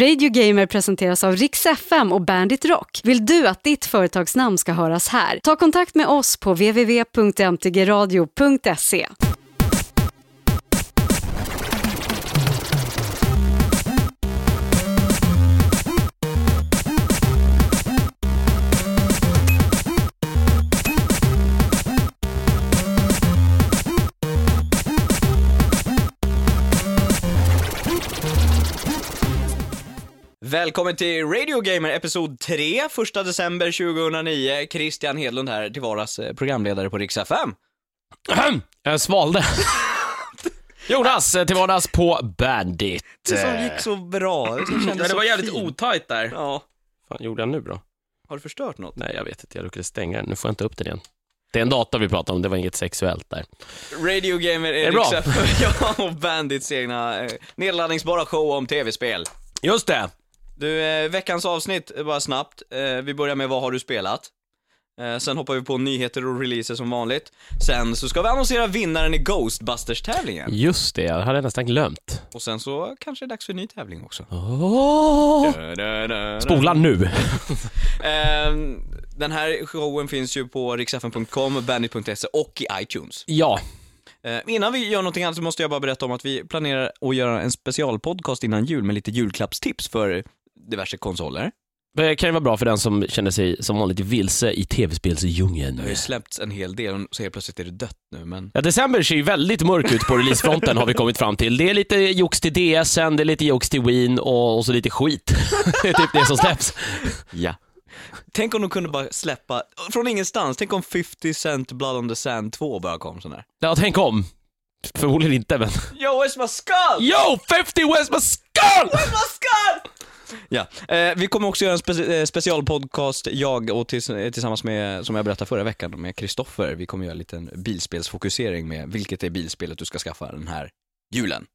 Radio Gamer presenteras av Rix FM och Bandit Rock. Vill du att ditt företagsnamn ska höras här? Ta kontakt med oss på www.mtgradio.se. Välkommen till Radio Gamer episod 3, 1 december 2009. Christian Hedlund här, till vardags eh, programledare på Rix FM. Jag svalde. Jonas, eh, till vardags på Bandit. Det som gick så bra, det som kändes Ja, det var jävligt fint. otajt där. Ja. fan gjorde jag nu då? Har du förstört något? Nej, jag vet inte. Jag råkade stänga den. Nu får jag inte upp den igen. Det är en dator vi pratar om, det var inget sexuellt där. Radio Gamer är, Är bra? Ja, och Bandits egna eh, nedladdningsbara show om tv-spel. Just det. Du, eh, veckans avsnitt, bara snabbt. Eh, vi börjar med vad har du spelat? Eh, sen hoppar vi på nyheter och releaser som vanligt. Sen så ska vi annonsera vinnaren i Ghostbusters-tävlingen. Just det, jag hade nästan glömt. Och sen så kanske det är dags för en ny tävling också. Oh. Spola nu. Ehm, Den här showen finns ju på riksfn.com, bandit.se och i iTunes. Ja, Eh, innan vi gör någonting annat så måste jag bara berätta om att vi planerar att göra en specialpodcast innan jul med lite julklappstips för diverse konsoler. det kan ju vara bra för den som känner sig som vanligt vilse i tv-spelsdjungeln. Det har ju släppts en hel del, och så helt plötsligt är det dött nu, men Ja, december ser ju väldigt mörk ut på releasefronten har vi kommit fram till. Det är lite jox till DSen, det är lite jox till Wien och, och så lite skit. det är typ det som släpps. ja. Tänk om de kunde bara släppa, från ingenstans, tänk om 50 Cent Blood on the Sand 2 bara kom sån här. Ja, tänk om. Förmodligen inte, men... Yo, where's my skull? Yo, 50 West my skull! Where's my skull? Ja, eh, vi kommer också göra en spe- eh, specialpodcast, jag och tills, eh, tillsammans med, som jag berättade förra veckan, med Kristoffer. Vi kommer göra en liten bilspelsfokusering med vilket är bilspelet du ska skaffa den här julen.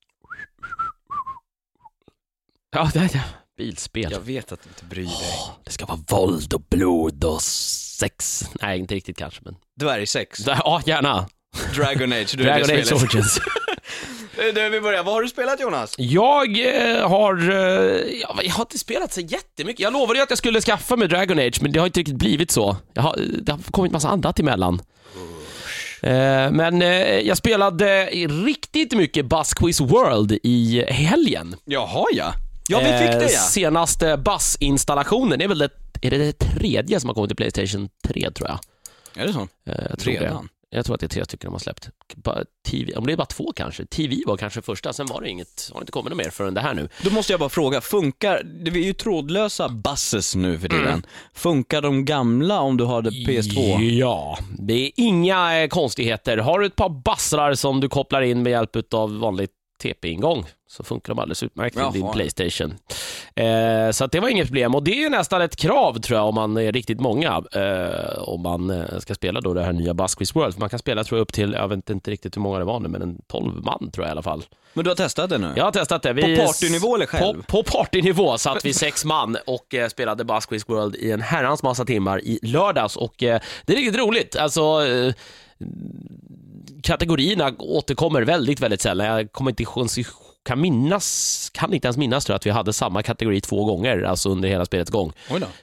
Ja, det är bilspel. Jag vet att du inte bryr dig. Det ska vara våld och blod och sex. Nej, inte riktigt kanske, men... Dvärgsex, Ja, gärna. Dragon Age, du Dragon Age. Origins. Eh, Du, vi börjar. Vad har du spelat Jonas? Jag eh, har... Eh, ja, jag har inte spelat så jättemycket. Jag lovade ju att jag skulle skaffa mig Dragon Age, men det har inte riktigt blivit så. Jag har, det har kommit massa annat emellan. Eh, men eh, jag spelade riktigt mycket Buzz Quiz World i helgen. Jaha ja. Ja, vi fick Eh, det ja. Senaste Buzz-installationen, det är väl det, är det det tredje som har kommit till Playstation 3 tror jag. Är det så? Eh, jag tror det. Redan? Jag tror att det är tre stycken de har släppt. TV, om det är bara två kanske. TV var kanske första, sen var det inget, har inte kommit något mer förrän det här nu. Då måste jag bara fråga, funkar, det är ju trådlösa buses nu för tiden. Funkar de gamla om du har det PS2? Ja, det är inga eh, konstigheter. Har du ett par bassrar som du kopplar in med hjälp av vanlig TP-ingång så funkar de alldeles utmärkt till din. Playstation. Eh, så det var inget problem och det är nästan ett krav tror jag om man är riktigt många eh, om man eh, ska spela då det här nya Buzz Quiz World. För man kan spela tror jag upp till, jag vet inte riktigt hur många det var nu, men en 12 man tror jag i alla fall. Men du har testat det nu? Jag har testat det. Vi, På partynivå eller själv? På, på partynivå satt vi sex man och eh, spelade Buzz Quiz World i en herrans massa timmar i lördags och eh, det är riktigt roligt. Alltså, eh, kategorierna återkommer väldigt, väldigt sällan. Jag kommer inte ihåg, kan minnas, kan inte ens minnas tror jag, att vi hade samma kategori två gånger, alltså under hela spelets gång.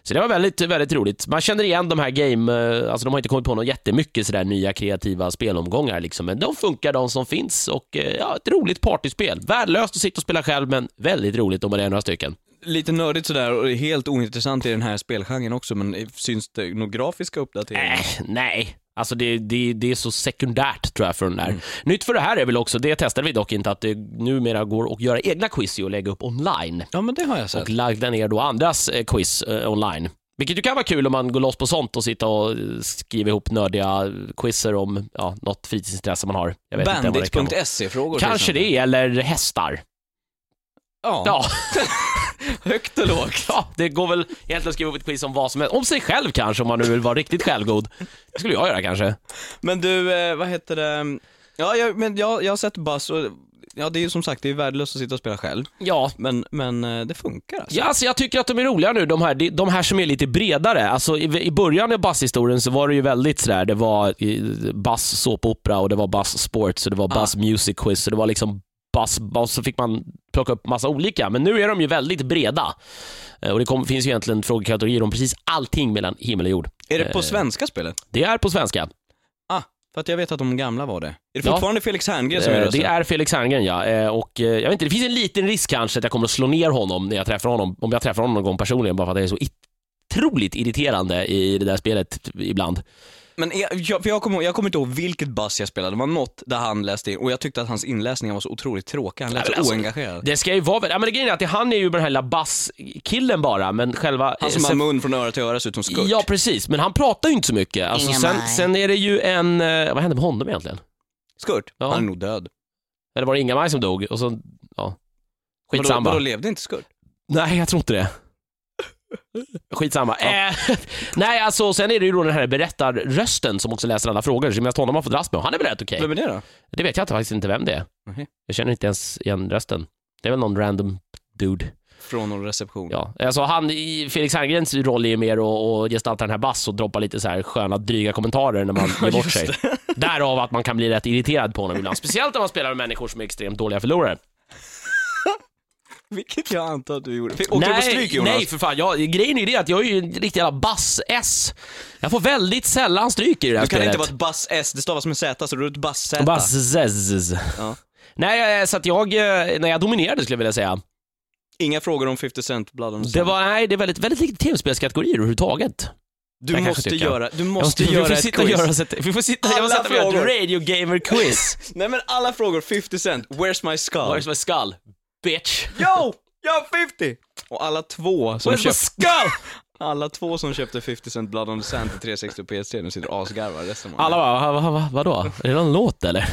Så det var väldigt, väldigt roligt. Man känner igen de här game, eh, alltså de har inte kommit på något jättemycket sådär nya kreativa spelomgångar liksom, men de funkar de som finns och eh, ja, ett roligt partyspel. Värdelöst att sitta och spela själv, men väldigt roligt om man är några stycken. Lite nördigt sådär och helt ointressant i den här spelgenren också, men syns det några grafiska uppdateringar? Äh, nej. Alltså det, det, det är så sekundärt tror jag för den där. Nytt för det här är väl också, det testade vi dock inte, att det numera går att göra egna quiz och lägga upp online. Ja, men det har jag sett. Och ladda ner då andras eh, quiz eh, online. Vilket ju kan vara kul om man går loss på sånt och sitta och eh, skriva ihop nördiga quizzer om ja, något fritidsintresse man har. Bandit.se-frågor Kanske det, eller hästar. Ja, Ja. högt och lågt. ja, det går väl egentligen att skriva upp ett quiz om vad som helst. Om sig själv kanske, om man nu vill vara riktigt självgod. Det skulle jag göra kanske. Men du, eh, vad heter det? Ja, jag, men jag, jag har sett Buzz och ja, det är ju som sagt, det är värdelöst att sitta och spela själv. Ja, Men, men eh, det funkar alltså. Ja, alltså jag tycker att de är roliga nu, de här, de- de här som är lite bredare. Alltså, i, I början av Bass-historien så var det ju väldigt sådär, det var eh, Bass såpopera och det var Bass Sports och det var Bass Music Quiz och det var liksom bass och så fick man plocka upp massa olika. Men nu är de ju väldigt breda. Eh, Och det kom, finns ju egentligen frågekategorier om precis allting mellan himmel och jord. Är det på Eh. svenska spelet? Det är på svenska. Ah, för att jag vet att de gamla var det. Är det Ja. fortfarande Felix Herngren som är Eh, rösten? Det är Felix Herngren ja. Och jag vet inte, det finns en liten risk kanske att jag kommer att slå ner honom när jag träffar honom. Om jag träffar honom någon gång personligen, bara för att det är så otroligt irriterande i det där spelet ibland. Men jag, för jag, kommer, jag kommer inte ihåg vilket bass jag spelade, det var något där han läste in och jag tyckte att hans inläsningar var så otroligt tråkiga, han lät så alltså, oengagerad. Det ska ju vara, väl- ja men det grejen är att det, han är ju den här lilla basskillen bara, men själva... Han som har sen- mun från öra till öra ser ut som skurt. Ja, precis. Men han pratar ju inte så mycket. Alltså, sen, sen är det ju en... eh, Vad hände med honom egentligen? Skurt? Ja. Han är nog död. Eller var det Inga-Maj som dog? Och så, ja. Vadå, Skitsamma. vadå levde inte Skurt? Nej, jag tror inte det. Skitsamma. Eh, nej, alltså sen är det ju då den här berättarrösten som också läser alla frågor, som mest honom har fått dras med. Han är väl rätt okej. Vem är det då? Det vet jag inte, faktiskt inte vem det är. Mhm. Jag känner inte ens igen rösten. Det är väl någon random dude. Från någon reception. Ja, alltså han, i Felix Herngrens roll är ju mer att att gestalta den här bass och droppa lite så här sköna dryga kommentarer när man ger bort sig. Därav att man kan bli rätt irriterad på honom ibland. Speciellt när man spelar med människor som är extremt dåliga förlorare. Vilket jag antar att du gjorde. Åkte du på stryk Jonas? nej för fan. Jag, grejen är ju det att jag är ju en riktig jävla bass-S. Jag får väldigt sällan stryk i det här Du kan spelet. inte vara ett bass S, det stavas med Z så du är ett bass Z. Bass-Z. Ja. Nej, eh, så att jag, eh, när jag dominerade skulle jag vilja säga. Inga frågor om 50 Cent, Blood on Det var, nej, det är väldigt, väldigt lite tv-spelskategorier överhuvudtaget. Du jag måste göra, du Jag måste vi göra ett sitta quiz. göra, vi får sitta, jag Alla måste sätta och göra frågor. ett radio gamer quiz. Nej men alla frågor, 50 Cent, where's my skull? Where's my skull? Bitch. Yo! Yo 50! Och alla två som köpte, skull? alla två som köpte 50 Cent Blood on the Sand till 360 och PS3 nu sitter och asgarvar resten av Alla bara, va, va, va, vadå? Är det någon låt eller?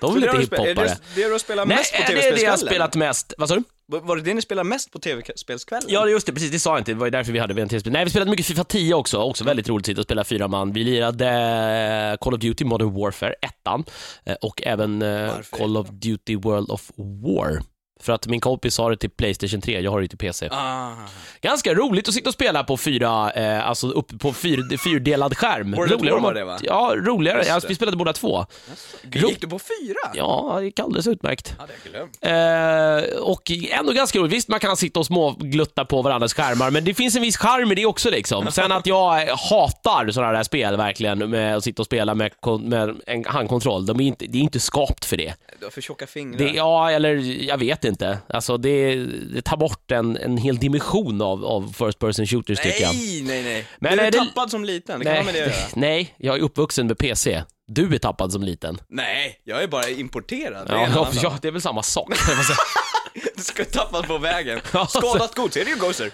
De är har du spe- Är hiphoppare. det det du har spelat Nej, mest på det är det jag har tv-spelskvällen? spelat mest. Vad sa du? Var- Var det det ni spelade mest på tv-spelskvällen? Ja, just det, precis. Det sa jag inte. Det var ju därför vi hade VNT-spel. Nej, vi spelade mycket Fifa 10 också. Också väldigt roligt att sitta och spela fyra man. Vi lirade eh, Call of Duty Modern Warfare 1 och även eh, Call of Duty World of War. För att min kompis har det till Playstation 3, jag har det till PC. Ah. Ganska roligt att sitta och spela på fyra, eh, alltså uppe på fyr, fyrdelad skärm. Of War om var det, va? Ja, roligare. Alltså, det. vi spelade båda två. Gick du på fyra? Ja, det gick alldeles utmärkt. Hade jag. Eh, och ändå ganska roligt. Visst, man kan sitta och småglutta på varandras skärmar, men det finns en viss charm i det också liksom. Sen att jag eh, hatar sådana där spel verkligen, med att sitta och spela med, med en handkontroll. De är inte, det är inte skapt för det. Du har för tjocka fingrar. det. Ja, eller jag vet inte. Alltså det, det tar bort en, en hel dimension av, av first person shooters tycker jag. nej, nej, nej. Men du är det- tappad som liten, det kan ha med det göra. nej, jag är uppvuxen med PC. Du är tappad som liten. Nej, jag är bara importerad. Det är Ja, ja, det är väl samma sak. man. Du ska tappas på vägen. Ja, Skadat gods, är det ju Gozer?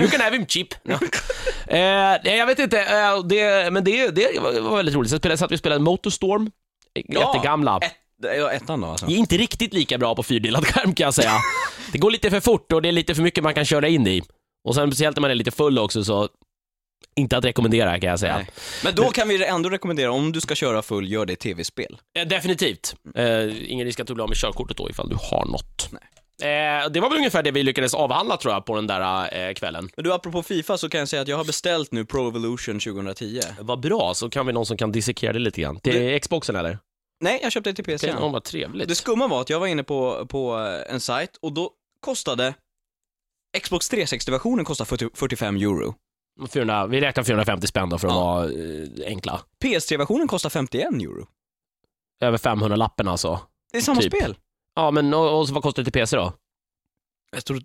you can have him cheap. Ja. Eh, nej, jag vet inte, eh, det, men det, det var väldigt roligt. Sen spelade, satt vi och spelade Motorstorm, jättegamla. Ett, ja, ettan då alltså. Det är inte riktigt lika bra på fyrdelad skärm kan jag säga. Det går lite för fort och det är lite för mycket man kan köra in i. Och sen speciellt när man är lite full också så, inte att rekommendera kan jag säga. Nej. Men då kan vi ändå rekommendera, om du ska köra full, gör det i tv-spel. Eh, definitivt. Eh, ingen risk att du blir av med körkortet då ifall du har något. Eh, det var väl ungefär det vi lyckades avhandla tror jag på den där eh, kvällen. Men du, apropå Fifa så kan jag säga att jag har beställt nu Pro Evolution 2010. Vad bra, så kan vi någon som kan dissekera det lite grann. Till Xboxen eller? Nej, jag köpte det till PC. Okay. Oh, vad trevligt. Det skumma var att jag var inne på, på eh, en sajt och då kostade Xbox 360-versionen kostade 40, 45 euro. 400, vi räknar 450 spänn då för att Ja. vara eh, enkla. PS3-versionen kostar 51 euro. Över 500 lappen alltså. Det är samma Typ. spel. Ja, men och, och så vad kostar det till PC då? Jag tror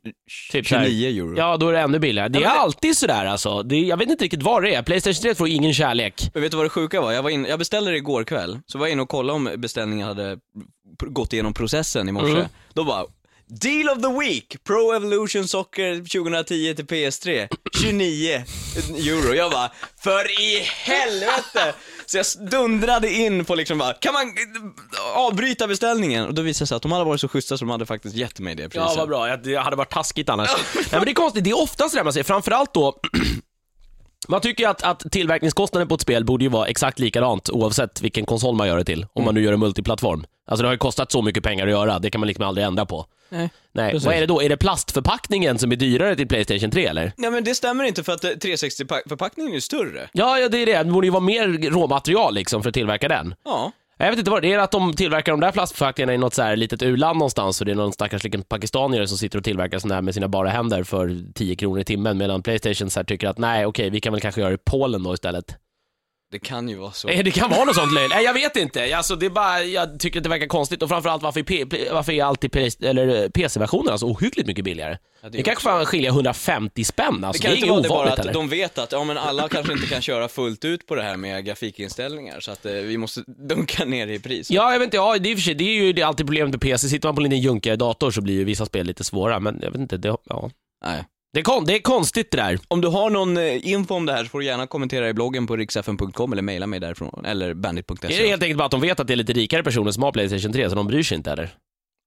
Typ så här- 29 euro. Ja, då är det ännu billigare. Det är alltid sådär alltså. Det jag vet inte riktigt vad det är. Playstation 3 får ingen kärlek. Men vet du vad det sjuka var? Jag, var in, jag beställde det igår kväll, så var jag inne och kollade om beställningen hade gått igenom processen i morse. Mm. Då bara, Deal of the Week! Pro Evolution Soccer 2010 till PS3, 29 euro. Jag bara, för i helvete! Så jag dundrade in på liksom bara, kan man avbryta beställningen? Och då visade det sig att de hade varit så schyssta så de hade faktiskt gett mig det priset. Ja, vad bra. Jag, det hade varit taskigt annars. Nej, men det är konstigt. Det är ofta sådär man säger. Framförallt då Man tycker ju att, att tillverkningskostnaden på ett spel borde ju vara exakt likadant oavsett vilken konsol man gör det till. Om man nu gör det multiplattform. Alltså det har ju kostat så mycket pengar att göra, det kan man liksom aldrig ändra på. Nej. Nej, Precis. vad är det då? Är det plastförpackningen som är dyrare till Playstation 3 eller? Nej men det stämmer inte för att eh, 360-förpackningen är ju större. Ja, ja det är det. Det borde ju vara mer råmaterial liksom för att tillverka den. Ja. Jag vet inte vad det är, att de tillverkar de där plastförpackningarna i något så här litet u-land någonstans och det är någon stackars liten pakistanier som sitter och tillverkar sådana här med sina bara händer för 10 kronor i timmen medan Playstation så här tycker att nej okej, vi kan väl kanske göra det i Polen då istället. Det kan ju vara så. Eh, Det kan vara något sånt löjligt. Nej, jag vet inte. Alltså, det är bara, jag tycker att det verkar konstigt och framförallt varför är, P- P- varför är alltid Play- eller eh, PC-versionerna så ohyggligt mycket billigare? Det kanske fan skilja 150 spänn, alltså, Det det, kan är inte inget vara det bara ovanligt att eller? de vet att ja, men alla kanske inte kan köra fullt ut på det här med grafikinställningar så att eh, vi måste dunka ner i pris. Ja, jag vet inte, ja, det är, i och för sig, det är ju det är alltid problemet med PC. Sitter man på en liten junkigare dator så blir ju vissa spel lite svåra, men jag vet inte, det, ja. Nej. Det, är, kon, det är konstigt det där. Om du har någon eh, info om det här så får du gärna kommentera i bloggen på riksfn.com eller mejla mig därifrån, eller bandit.se. Det är helt enkelt bara att de vet att det är lite rikare personer som har Playstation 3, så de bryr sig inte heller.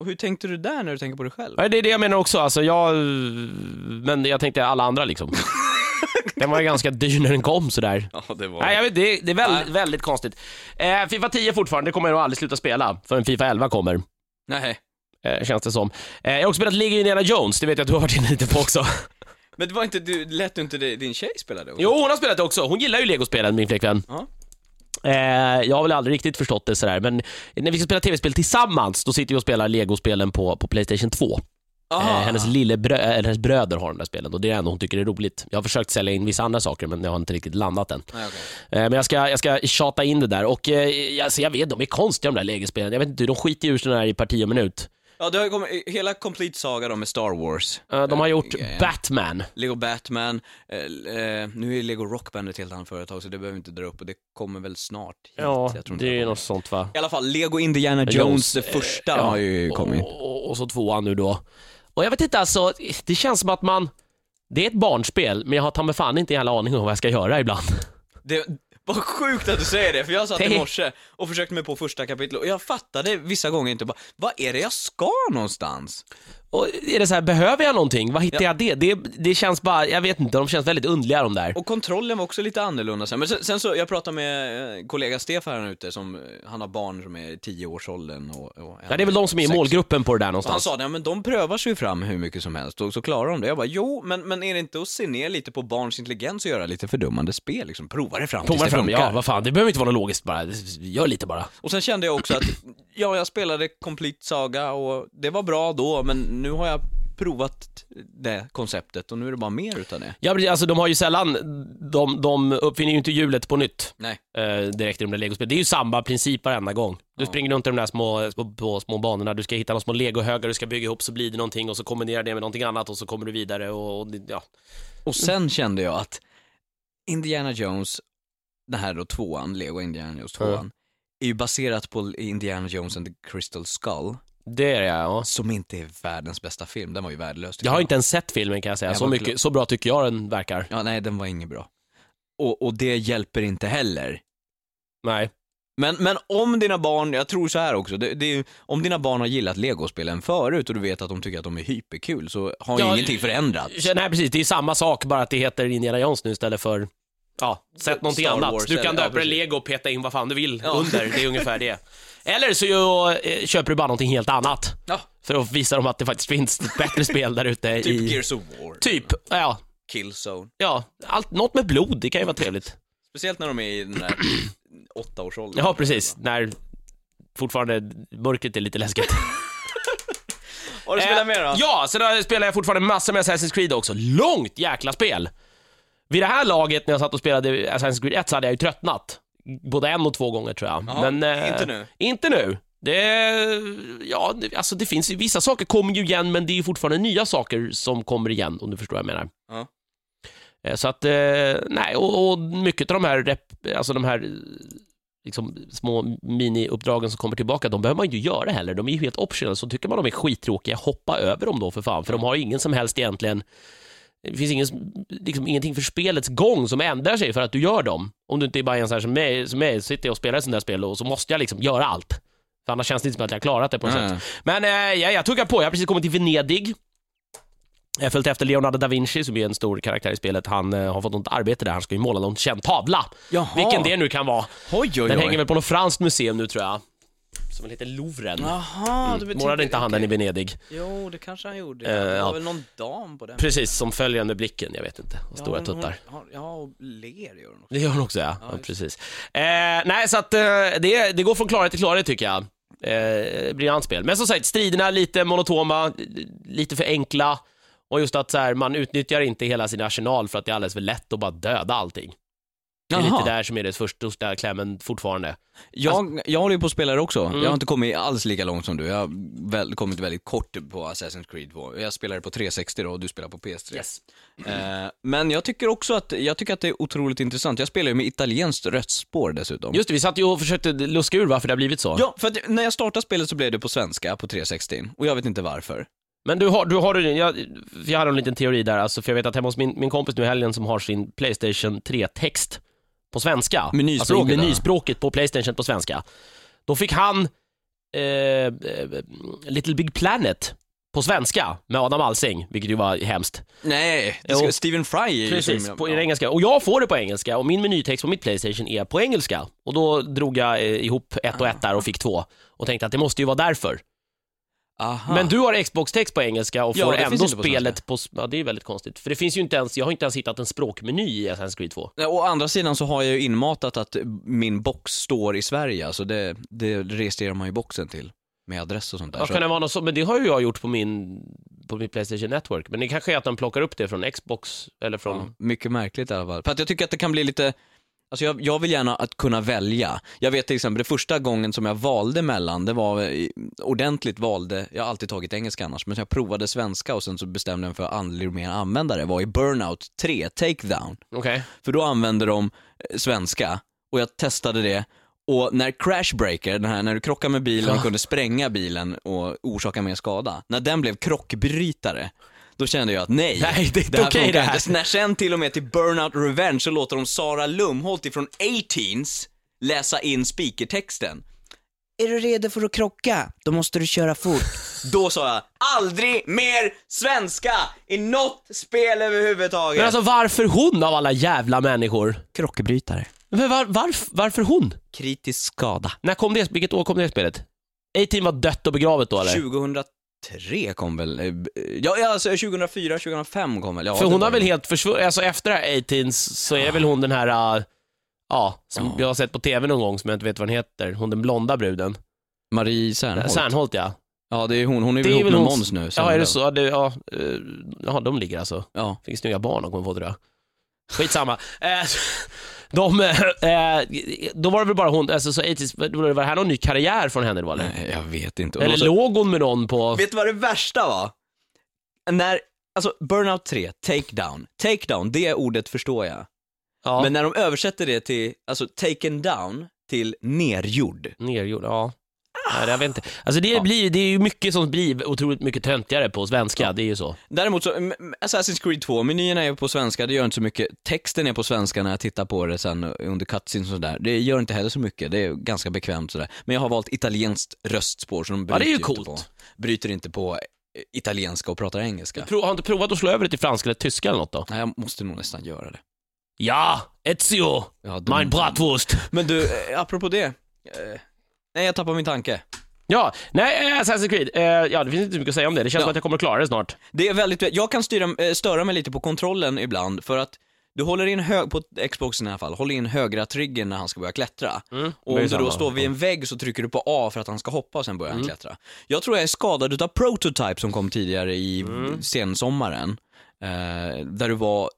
Och hur tänkte du där när du tänker på dig själv? Ja, det är det jag menar också, alltså jag... Men jag tänkte alla andra liksom. Den var ju ganska dyr när den kom sådär. Ja, det var Nej, jag vet, det, är- det är väldigt, väldigt konstigt. Eh, Fifa 10 fortfarande, det kommer jag nog aldrig sluta spela förrän Fifa 11 kommer, Nej. Eh, känns det som. Eh, jag har också spelat Liga Indiana Jones, det vet jag att du har varit inne lite på också. Men det var inte du, lät du inte din tjej spela det? jo, hon har spelat det också. Hon gillar ju legospelen, min flickvän. Ja. Eh, jag har väl aldrig riktigt förstått det sådär, men när vi ska spela tv-spel tillsammans, då sitter vi och spelar legospelen på, på Playstation 2. Eh, Aha. hennes, lille brö- eller hennes bröder har de där spelen och det är det enda hon tycker är roligt. Jag har försökt sälja in vissa andra saker, men jag har inte riktigt landat än. Nej. Eh, Men jag ska, jag ska tjata in det där och eh, alltså, jag vet, de är konstiga de där legospelen. Jag vet inte, de skiter ju ur sådana här i parti och minut. Ja, det har ju kommit, hela Complete Saga då med Star Wars. Eh, De har gjort Eh, Batman. Lego Batman, eh, eh, nu är Lego Rockband ett helt annat företag så det behöver vi inte dra upp och det kommer väl snart hit. Ja, Jag tror inte det är något sånt va? I alla fall, Lego Indiana Jones, Jones, det första Ja, har ju kommit. Och, och, och så tvåan nu då. Och jag vet inte alltså, det känns som att man... Det är ett barnspel, men jag har ta mig fan inte en jävla aning om vad jag ska göra ibland. Det var sjukt att du säger det, för jag satt i morse och försökte mig på första kapitlet och jag fattade vissa gånger inte bara, vad är det jag ska någonstans? Och är det så här, behöver jag någonting? Vad hittar Ja. jag det? det? Det känns bara, jag vet inte, de känns väldigt underliga de där. Och kontrollen var också lite annorlunda sen. Men sen, sen så, jag pratade med eh, kollega Stefan här ute som, eh, han har barn som är i tioårsåldern och, och Ja, det är väl de som är i målgruppen på det där Och han någonstans. sa, nej men de prövar sig fram hur mycket som helst och så klarar de det. Jag bara, jo, men, men är det inte att se ner lite på barns intelligens och göra lite fördummande spel liksom? Prova det fram Prova det fram, ja vad fan, det behöver inte vara något logiskt bara. Gör lite bara. Och sen kände jag också att, ja, jag spelade Complete Saga och det var bra då, men nu har jag provat det konceptet och nu är det bara mer utav det. Ja, men alltså de har ju sällan, de, de uppfinner ju inte hjulet på nytt Nej. eh, direkt i de där legospelen. Det är ju samma princip varenda gång. Du springer runt i de där små, små, på små banorna, du ska hitta några små legohögar du ska bygga ihop så blir det någonting och så kombinerar det med någonting annat och så kommer du vidare och, och ja. Och sen kände jag att Indiana Jones, den här då tvåan, Lego Indiana Jones tvåan, är ju baserat på Indiana Jones and the Crystal Skull, Det är det ja. som inte är världens bästa film. Den var ju värdelös. Jag har inte ens sett filmen kan jag säga, Jag så, mycket, glad. så bra tycker jag den verkar. Ja, nej, den var inget bra. Och, och det hjälper inte heller. Nej. Men, men om dina barn, jag tror så här också, det, det är, ju- om dina barn har gillat legospelen förut och du vet att de tycker att de är hyperkul så har ju Ja, ingenting förändrats. Nej precis, det är samma sak bara att det heter Indiana Jones nu istället för Ja, sätt någonting Star annat. Wars du kan eller- ja, döpa det precis. lego och peta in vad fan du vill under, det är ungefär det. Eller så eh, köper du bara någonting helt annat. Ja, För att visa dem att det faktiskt finns ett bättre spel där ute typ i... Gears of War. Typ, ja. Killzone. Ja, allt, något med blod, det kan ju vara trevligt. Speciellt när de är i den där åttaårsåldern. Ja, precis. När fortfarande mörkret är lite läskigt. Har du spelat Eh, mer då? Ja, sen har- spelar jag fortfarande massor med Assassin's Creed också. Långt jäkla spel! Vid det här laget, när jag satt och spelade Assassin's Creed 1, så hade jag ju tröttnat. Både en och två gånger tror jag. Jaha, Men, eh, inte nu? Inte nu. Det, ja, alltså det finns ju, vissa saker kommer ju igen, men det är ju fortfarande nya saker som kommer igen, om du förstår vad jag menar. Ja. Eh, Så att, eh, nej, och, och mycket av de här, rep, alltså de här liksom, små mini-uppdragen som kommer tillbaka, de behöver man ju göra heller. De är ju helt optional, så tycker man de är skittråkiga, hoppa över dem då för fan, för de har ju ingen som helst egentligen det finns ingen, liksom, ingenting för spelets gång som ändrar sig för att du gör dem. Om du inte är bara en sån här som mig, som mig sitter jag och spelar ett sånt där spel och så måste jag liksom göra allt. För annars känns det inte som att jag har klarat det på något Nej. sätt. Men eh, ja, jag tuggar på, jag har precis kommit till Venedig. Jag har följt efter Leonardo da Vinci som är en stor karaktär i spelet. Han eh, har fått något arbete där, han ska ju måla någon känd tavla. Jaha. Vilken det nu kan vara. Oj, oj, Den oj. hänger väl på något franskt museum nu tror jag. Som heter Louvren. Jaha, Mm. Målade inte han den i Venedig? Jo, det kanske han gjorde. Eh, det ja. var väl någon dam på den. Precis, som följer med blicken, jag vet inte. Och Ja, stora tuttar. hon Ja, och ler gör hon också. Det gör hon också ja, Ja, ja precis. Eh, nej, så att eh, det, det går från klarhet till klarhet tycker jag. Eh, briljant spel. Men som sagt, striderna lite monotoma, lite för enkla. Och just att så här, man utnyttjar inte hela sin arsenal för att det är alldeles för lätt att bara döda allting. Det är Jaha. lite där som är det första klämmen fortfarande. Jag, jag håller ju på att spela det också. Mm. Jag har inte kommit alls lika långt som du. Jag har väl, kommit väldigt kort på Assassin's Creed 2. Jag spelade på 360 då och du spelar på PS3. Eh, men jag tycker också att, jag tycker att det är otroligt intressant. Jag spelar ju med italienskt röstspår dessutom. Just det, vi satt ju och försökte luska ur varför det har blivit så. Ja, för att när jag startade spelet så blev det på svenska på 360 och jag vet inte varför. Men du har, du har jag, jag hade en liten teori där, alltså, för jag vet att hemma hos min, min kompis nu i helgen som har sin Playstation 3-text på svenska, Menyspråket, alltså menyspråket på Playstation på svenska, då fick han eh, eh, Little Big Planet på svenska med Adam Alsing, vilket ju var hemskt. Nej, det ska, Stephen Fry är ju Precis, som- på ja. engelska. Och jag får det på engelska och min menytext på mitt Playstation är på engelska. Och då drog jag eh, ihop ett och ett där och fick två och tänkte att det måste ju vara därför. Aha. Men du har Xbox-text på engelska och Ja, får ändå inte på spelet på... Ja, det är väldigt konstigt. För det finns ju inte ens, jag har inte ens hittat en språkmeny i Assassin's Creed 2. Nej, Å andra sidan så har jag ju inmatat att min box står i Sverige, alltså det, det registrerar man ju boxen till. Med adress och sånt där. Ja, så- kan det vara något så, men det har ju jag gjort på min, på min Playstation Network. Men det kanske är att de plockar upp det från Xbox eller från... Ja, mycket märkligt i alla fall. För att jag tycker att det kan bli lite, alltså jag, jag vill gärna att kunna välja. Jag vet till exempel, det första gången som jag valde mellan, det var i- ordentligt valde, jag har alltid tagit engelska annars, men jag provade svenska och sen så bestämde jag mig för att aldrig mer använda det, var i Burnout 3, Takedown. Okej. För då använde de eh, svenska och jag testade det och när Crashbreaker, den här när du krockar med bilen och kunde spränga bilen och orsaka mer skada, när den blev krockbrytare, då kände jag att nej, Nej, det är inte här funkar det här. inte. När sen till och med till Burnout Revenge så låter de Sara Lumholt ifrån A-Teens läsa in speakertexten. Är du redo för att krocka? Då måste du köra fort. Då sa jag, aldrig mer svenska i något spel överhuvudtaget. Men alltså varför hon av alla jävla människor? Krockbrytare. Men var, varf, varför hon? Kritisk skada. När kom det, vilket år kom det spelet? A-Team var dött och begravet då eller? 2003 kom väl, eh, ja ja, alltså 2004, 2005 kom väl. Ja, För hon har väl helt försvunnit, alltså efter det här 18 så är väl hon den här, äh, ja, som Ja. jag har sett på tv någon gång som jag inte vet vad den heter, hon den blonda bruden. Marie Serneholt. Serneholt ja. Ja, det är hon. Hon är väl ihop med hon- Måns nu. Ja, är det så? Ja, Det, ja, eh, ja, de ligger alltså. Ja. Fick snygga barn de kommer få tror jag. Skitsamma. Eh, de, eh, då var det väl bara hon, alltså så 80s, var det här någon ny karriär från henne då eller? Nej, jag vet inte. Eller så- låg hon med någon på... Vet du vad det värsta var? När, alltså Burnout 3, takedown. Takedown, det ordet förstår jag. Ja, Men när de översätter det till, alltså taken down, till nergjord. nergjord, ja. Nej, jag vet inte. Alltså det, Ja. blir, det är ju mycket som blir otroligt mycket töntigare på svenska, Ja. det är ju så. Däremot så, Assassin's Creed 2, menyerna är på svenska, det gör inte så mycket. Texten är på svenska när jag tittar på det sen under cutscenes och sådär. Det gör inte heller så mycket, det är ganska bekvämt sådär. Men jag har valt italienskt röstspår så de Ja, bryter, det är ju inte coolt. på, bryter inte på eh, italienska och pratar engelska. Pro, har inte provat att slå över det till franska eller tyska eller något då? Nej, jag måste nog nästan göra det. Ja, Ezio, Ja, de- mein bratwurst. Men du, eh, apropå det. Nej, jag tappar min tanke. Ja, nej, eh, Assassin's Creed. Eh, ja, det finns inte mycket att säga om det. Det känns Ja. som att jag kommer att klara det snart. Det är väldigt, jag kan styra, eh, störa mig lite på kontrollen ibland för att du håller in hög, på Xboxen i alla fall, håller in högra triggern när han ska börja klättra. Mm, Och om du då står vid en vägg så trycker du på A för att han ska hoppa och sen börjar Mm. han klättra. Jag tror jag är skadad utav Prototype som kom tidigare i Mm. sensommaren. Eh, där du var,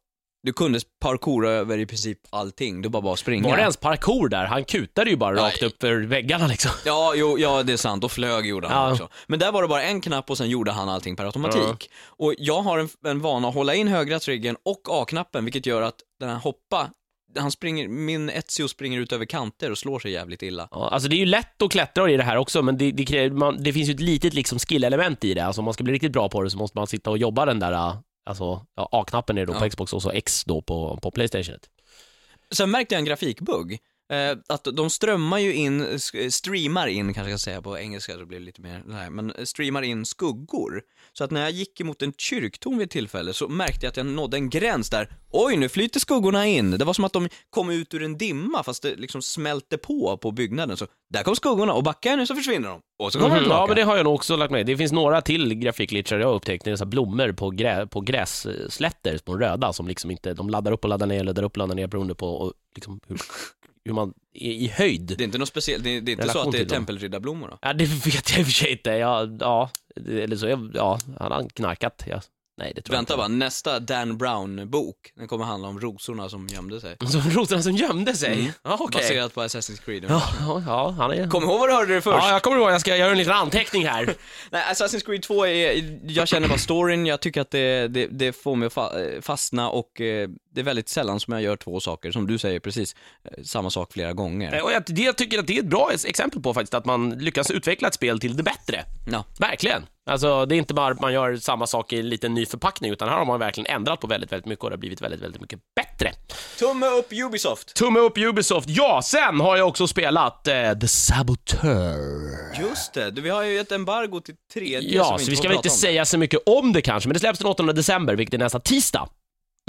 du kunde parkoura över i princip allting, du bara bara springa. Var det ens parkour där? Han kutade ju bara Nej. rakt upp för väggarna liksom. Ja, jo, ja, det är sant. Och flög gjorde han Ja. också. Men där var det bara en knapp och sen gjorde han allting per automatik. Och jag har en, en vana att hålla in högra triggern och A-knappen, vilket gör att den här hoppa, han springer, min Ezio springer ut över kanter och slår sig jävligt illa. Ja, alltså det är ju lätt att klättra i det här också, men det, det, kräver, man, det finns ju ett litet liksom skill-element i det. Alltså om man ska bli riktigt bra på det så måste man sitta och jobba den där, alltså ja, A-knappen är då på. Xbox och så X då på, på Playstation. Sen märkte jag en grafikbugg. Eh, att de strömmar ju in, streamar in kanske jag ska säga på engelska, så blir det lite mer här, men streamar in skuggor. Så att när jag gick emot en kyrktorn vid ett tillfälle så märkte jag att jag nådde en gräns där, oj nu flyter skuggorna in. Det var som att de kom ut ur en dimma fast det liksom smälte på på byggnaden. Så där kom skuggorna och backar jag nu så försvinner de. Och så kommer de Mhm, tillbaka. ja, men det har jag nog också lagt med. Det finns några till grafikglitchar jag har upptäckt. Det är så blommor på, grä, på grässlätter, på röda, som liksom inte, de laddar upp och laddar ner, laddar upp och laddar ner beroende på och liksom hur, hur man är i höjd. Det är inte något speciellt, det är, det är inte så att det är tempelriddarblommor då? Ja, det vet jag i och för sig inte. Ja, ja, eller så, ja, han har knarkat. Ja. Nej, det tror Vänta jag bara, inte. nästa Dan Brown-bok, den kommer handla om rosorna som gömde sig. Så rosorna som gömde sig? Mm. Okej. Baserat på Assassin's Creed. Ja, ja, ja, han är... Kom ihåg vad du hörde det först. Ja, jag kommer ihåg. Jag ska göra en liten anteckning här. Nej, Assassin's Creed 2 är, jag känner bara storyn, jag tycker att det, det, det får mig att fa- fastna och eh, det är väldigt sällan som jag gör två saker, som du säger precis, eh, samma sak flera gånger. Eh, Och jag, det, jag tycker att det är ett bra exempel på faktiskt att man lyckas utveckla ett spel till det bättre. Ja. Verkligen. Alltså, det är inte bara att man gör samma sak i en liten ny förpackning, utan här har man verkligen ändrat på väldigt, väldigt mycket och det har blivit väldigt, väldigt mycket bättre. Tumme upp Ubisoft! Tumme upp Ubisoft. Ja, sen har jag också spelat eh, The Sabotör. Just det, du, vi har ju ett embargo till tredje Ja, som så vi ska väl inte säga så mycket om det kanske, men det släpps den 8 december, vilket är nästa tisdag.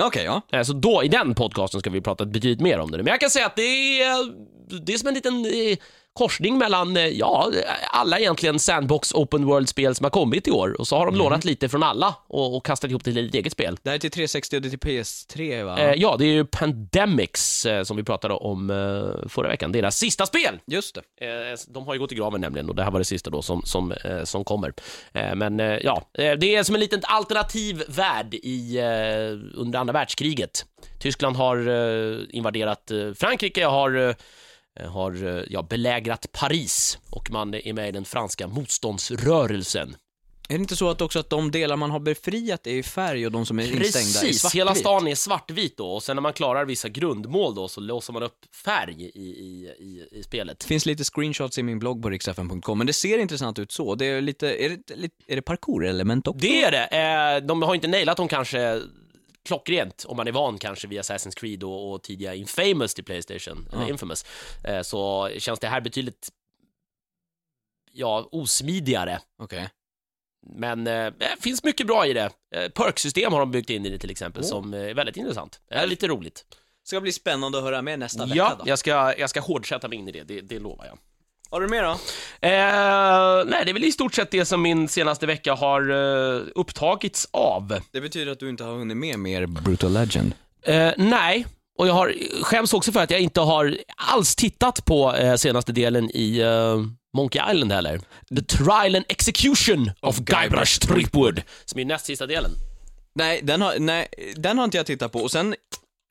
Okej, ja. Eh, så då, i den podcasten, ska vi prata betydligt mer om det. Men jag kan säga att det är, eh, det är som en liten eh, korsning mellan, eh, ja, alla egentligen Sandbox Open World-spel som har kommit i år. Och så har de lånat lite från alla och, och kastat ihop det till ett eget spel. Det här är till 360 och det är till PS3 va? Eh, ja, det är ju Pandemics eh, som vi pratade om eh, förra veckan. Deras sista spel! Just det. Eh, de har ju gått i graven nämligen och det här var det sista då som, som, eh, som kommer. Men ja, det är som en liten alternativ värld i, under andra världskriget. Tyskland har invaderat Frankrike, har, har eh, ja, belägrat Paris och man är med i den franska motståndsrörelsen. Är det inte så att också att de delar man har befriat är i färg och de som är instängda i Precis, svartvit? hela stan är svartvit då och sen när man klarar vissa grundmål då så låser man upp färg i, i, i, i spelet. Det finns lite screenshots i min blogg på riksfn.com, men det ser intressant ut så. Det är lite, är det, är det parkour-element också? Det är det. Eh, de har inte nailat dem kanske klockrent, om man är van kanske via Assassin's Creed och, och tidiga Infamous till Playstation, eller Ja. Infamous, eh, så känns det här betydligt ja, osmidigare. Okej. Men eh, det finns mycket bra i det. Eh, Perksystem har de byggt in i det till exempel, Åh. som eh, är väldigt intressant. Det är lite roligt. Ska bli spännande att höra med nästa vecka Ja, då. jag ska, jag ska hårdsätta mig in i det, det, det lovar jag. Har du mer då? Eh, nej, det är väl i stort sett det som min senaste vecka har eh, upptagits av. Det betyder att du inte har hunnit med mer Brutal Legend. Eh, nej, och jag har, skäms också för att jag inte har alls tittat på eh, senaste delen i eh, Monkey Island heller. The Trial and Execution of Guybrush Threepwood, som är näst sista delen. Nej den, har, nej, den har inte jag tittat på. Och sen,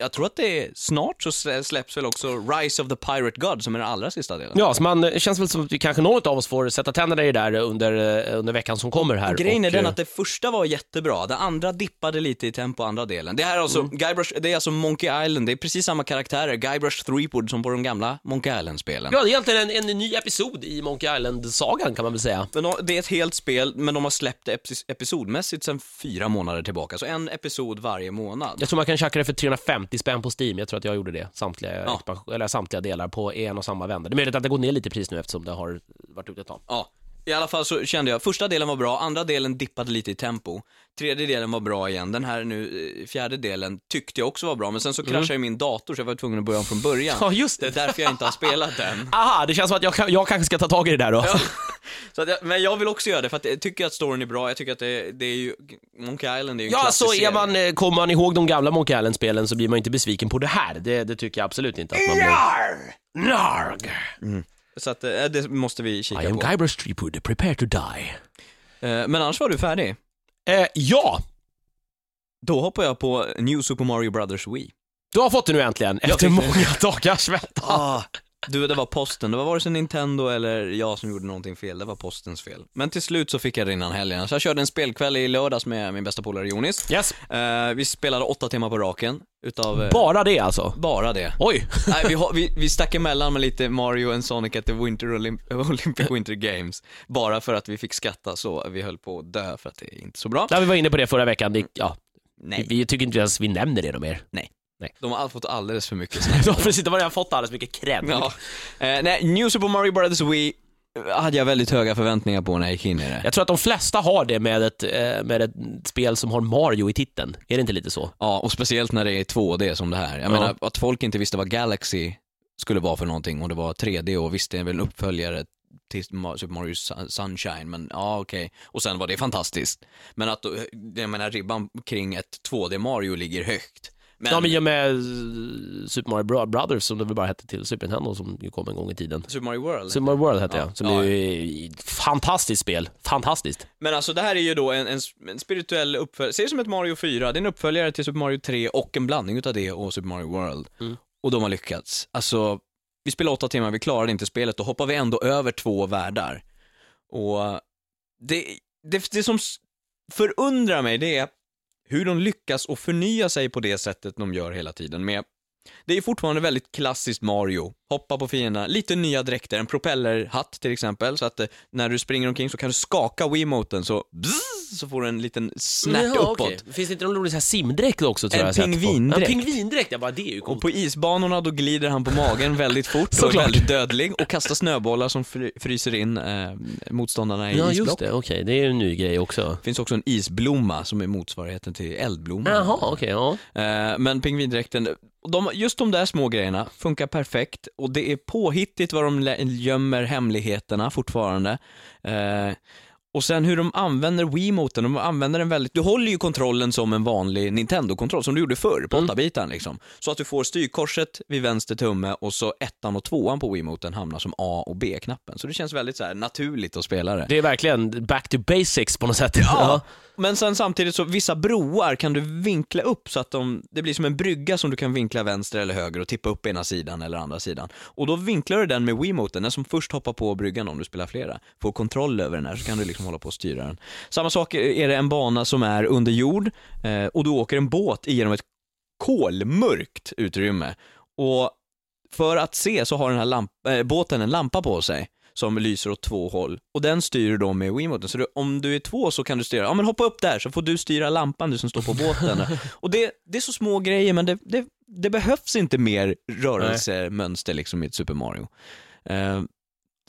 jag tror att det är snart så slä- släpps väl också Rise of the Pirate God som är den allra sista delen. Ja, så man det känns väl som att vi kanske någon av oss får sätta tänderna i det där under, eh, under veckan som kommer här. Grejen är Och, den eh, att det första var jättebra, det andra dippade lite i tempo andra delen. Det här är alltså, Mm. Guybrush, det är alltså Monkey Island, det är precis samma karaktärer, Guybrush Threepwood som på de gamla Monkey Island-spelen. Ja, det är egentligen en, en ny episod i Monkey Island-sagan kan man väl säga. Men de, det är ett helt spel, men de har släppt det epis- episodmässigt sedan fyra månader tillbaka, så en episod varje månad. Jag tror man kan köpa det för 350 spänn på Steam. Jag tror att jag gjorde det, samtliga, Ja. eller samtliga delar på en och samma vända. Det är möjligt att det går ner lite i pris nu eftersom det har varit ute ett tag. Ja, i alla fall så kände jag, första delen var bra, andra delen dippade lite i tempo. Tredje delen var bra igen, den här nu, eh, fjärde delen tyckte jag också var bra, men sen så kraschade min dator så jag var tvungen att börja om från början. Ja, just Det är därför jag inte har spelat den. Aha, det känns som att jag, jag kanske ska ta tag i det där då. Så att jag, men jag vill också göra det, för att jag tycker att storyn är bra, jag tycker att det, det är ju, Monkey Island är ju en Ja, klassisk så är serie. man, eh, kommer man ihåg de gamla Monkey Island-spelen så blir man inte besviken på det här. Det, det tycker jag absolut inte att man blir. Narg! Så att eh, det måste vi kika I am på. Guybrush Threepwood, prepare to die. Eh, Men annars var du färdig. Eh, ja, Då hoppar jag på New Super Mario Brothers Wii. du har fått det nu äntligen, efter det. många dagars väntan. Ah, du, det var posten. Det var vare sig Nintendo eller jag som gjorde någonting fel. Det var postens fel. Men till slut så fick jag det innan helgen. Så jag körde en spelkväll i lördags med min bästa polare Jonis. Yes. Eh, vi spelade åtta timmar på raken. Utav... eh, Bara det alltså? bara det. Oj. Nej, vi, har- vi, vi stack emellan med lite Mario and Sonic at the Winter Olymp- Olympic Winter Games. Bara för att vi fick skratta så vi höll på att dö för att det är inte så bra. Ja, vi var inne på det förra veckan. Det, ja, Nej. vi, vi tycker inte ens vi nämner det något mer. Nej. De har fått alldeles för mycket snack. Ja, precis, de har redan fått alldeles mycket cred. Ja. Eh, nej, New Super Mario Brothers Wii eh, hade jag väldigt höga förväntningar på när jag gick in i det. Jag tror att de flesta har det med ett, eh, med ett spel som har Mario i titeln. Är det inte lite så? Ja, och speciellt när det är 2D som det här. Jag Ja. menar, att folk inte visste vad Galaxy skulle vara för någonting och det var 3D och visst det är väl en uppföljare till Super Mario Sun- Sunshine, men ja okej. Och sen var det fantastiskt. Men att, då- jag menar ribban kring ett 2D Mario ligger högt. Men, Ja, men i och med eh, Super Mario Bro- Brothers, som det väl bara hette till Super Nintendo, som ju kom en gång i tiden. Super Mario World. Super Mario World hette Ja. jag, som Ja. är ett fantastiskt spel. Fantastiskt. Men alltså det här är ju då en, en, en spirituell uppföljare, se det som ett Mario 4, det är en uppföljare till Super Mario 3 och en blandning utav det och Super Mario World. Mm. Och de har lyckats. Alltså, vi spelade åtta timmar, vi klarade inte spelet, då hoppar vi ändå över två världar. Och det, det, det som förundrar mig, det är hur de lyckas att förnya sig på det sättet de gör hela tiden med det är fortfarande väldigt klassiskt Mario. Hoppa på fienderna, lite nya dräkter, en propellerhatt till exempel, så att eh, när du springer omkring så kan du skaka Wiimoten så bzzz, så får du en liten snärt Jaha, uppåt. okej. Finns det inte någon rolig så här simdräkt också? Tror En jag jag sett på? pingvindräkt. En pingvindräkt, ja bara det är ju Och coolt. på isbanorna då glider han på magen väldigt fort och är Såklart. väldigt dödlig och kastar snöbollar som fry- fryser in eh, motståndarna i Ja, just isblock. det, okej, det är ju en ny grej också. Det finns också en isblomma som är motsvarigheten till eldblomma. Jaha, okej, ja. Eh, men pingvindräkten, de, just de där små grejerna funkar perfekt och det är påhittigt vad de lä- gömmer hemligheterna fortfarande. Eh, och sen hur de använder Wiimoten, de använder den väldigt, du håller ju kontrollen som en vanlig Nintendo-kontroll som du gjorde förr på Mm. 8-bitan liksom. Så att du får styrkorset vid vänster tumme och så ettan och tvåan på Wiimoten hamnar som A och B-knappen. Så det känns väldigt så här naturligt att spela det. Det är verkligen back to basics på något sätt. Ja, men sen samtidigt så vissa broar kan du vinkla upp så att de, det blir som en brygga som du kan vinkla vänster eller höger och tippa upp ena sidan eller andra sidan. Och då vinklar du den med Wiimoten, den som först hoppar på bryggan om du spelar flera, får kontroll över den här så kan du liksom hålla på och styra den. Samma sak är det en bana som är under jord eh, och du åker en båt igenom ett kolmörkt utrymme. Och för att se så har den här lamp, äh, båten en lampa på sig som lyser åt två håll och den styr du då med Wiimoten. Så du, om du är två så kan du styra, ja men hoppa upp där så får du styra lampan du som står på båten. och det, det är så små grejer men det, det, det behövs inte mer rörelsemönster liksom i ett Super Mario. Eh,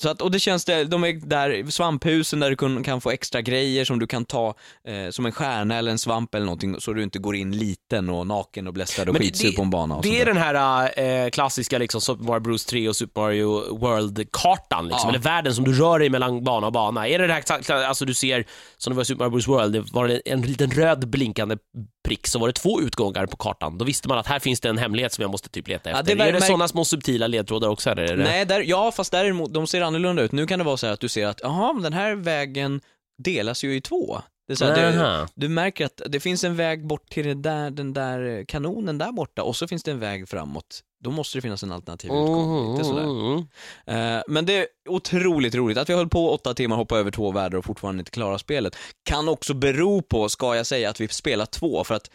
så att, och det känns, det, de är där, svamphusen där du kan, kan få extra grejer som du kan ta eh, som en stjärna eller en svamp eller någonting så du inte går in liten och naken och blästrad och skitsur på en bana. Och Det är där. den här eh, klassiska liksom Super Mario Bros 3 och Super Mario World-kartan, liksom, Ja. eller världen som du rör dig mellan bana och bana. Är det det här, alltså du ser, som det var i Super Mario Bros World, det var det en liten röd blinkande prick, så var det två utgångar på kartan. Då visste man att här finns det en hemlighet som jag måste typ leta Ja, efter. det är det sådana små subtila ledtrådar också? Eller är det... Nej, där, ja fast däremot, de ser annorlunda ut. Nu kan det vara så här att du ser att, jaha, den här vägen delas ju i två. Det är så här, du, du märker att det finns en väg bort till det där, den där kanonen där borta och så finns det en väg framåt. Då måste det finnas en alternativ utgång. Lite sådär. Mm, mm. Eh, men det är otroligt roligt. Att vi höll på åtta timmar, hoppa över två världar och fortfarande inte klara spelet kan också bero på, ska jag säga, att vi spelar två. För att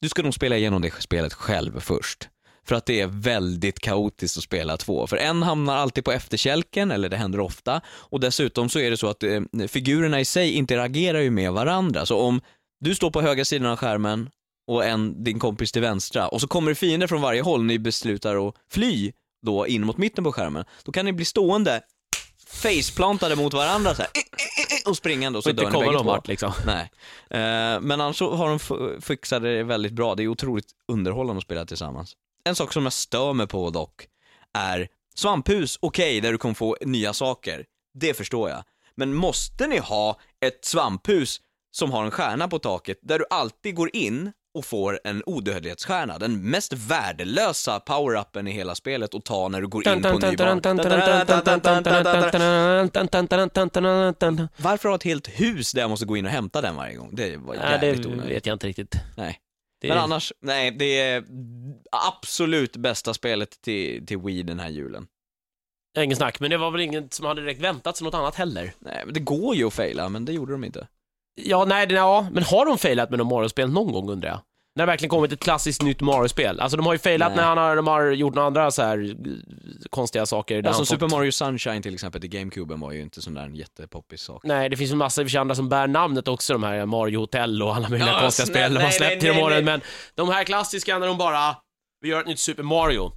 du ska nog spela igenom det spelet själv först. För att det är väldigt kaotiskt att spela två. För en hamnar alltid på efterkälken, eller det händer ofta. Och dessutom så är det så att eh, figurerna i sig interagerar ju med varandra. Så om du står på högra sidan av skärmen och en, din kompis till vänstra och så kommer det fiender från varje håll, ni beslutar att fly då in mot mitten på skärmen. Då kan ni bli stående faceplantade mot varandra så här, eh, och springande och så Och inte dör ni bägge två. vart liksom. Nej. Eh, men annars så har de fixat det väldigt bra. Det är otroligt underhållande att spela tillsammans. En sak som jag stör mig på dock är svamphus, okej, där du kommer få nya saker. Det förstår jag. Men måste ni ha ett svamphus som har en stjärna på taket där du alltid går in och får en odödlighetsstjärna, den mest värdelösa power-upen i hela spelet att ta när du går in på en ny bana. Varför ha ett helt hus där jag måste gå in och hämta den varje gång? Det var det jävligt onödigt. vet jag inte riktigt. Nej. Det Men annars, nej, det är absolut bästa spelet till, till Wii den här julen. Ingen snack, men det var väl inget som hade direkt väntat sig något annat heller. Nej, men det går ju att faila, men det gjorde de inte. Ja, nej, ja, men har de failat med något Mario-spel någon gång undrar jag? När det verkligen kommit ett klassiskt nytt Mario-spel. Alltså de har ju failat Nej. när han har, de har gjort några andra så här eh, konstiga saker. där som han fått- Super Mario Sunshine till exempel till GameCuben var ju inte sån där en jättepoppis sak. Nej, det finns ju massa i och för sig andra som bär namnet också, de här Mario Hotel och alla möjliga Ja, konstiga snälla, spel de har nej, släppt nej, genom nej, åren, men de här klassiska när de bara vi gör ett nytt Super Mario.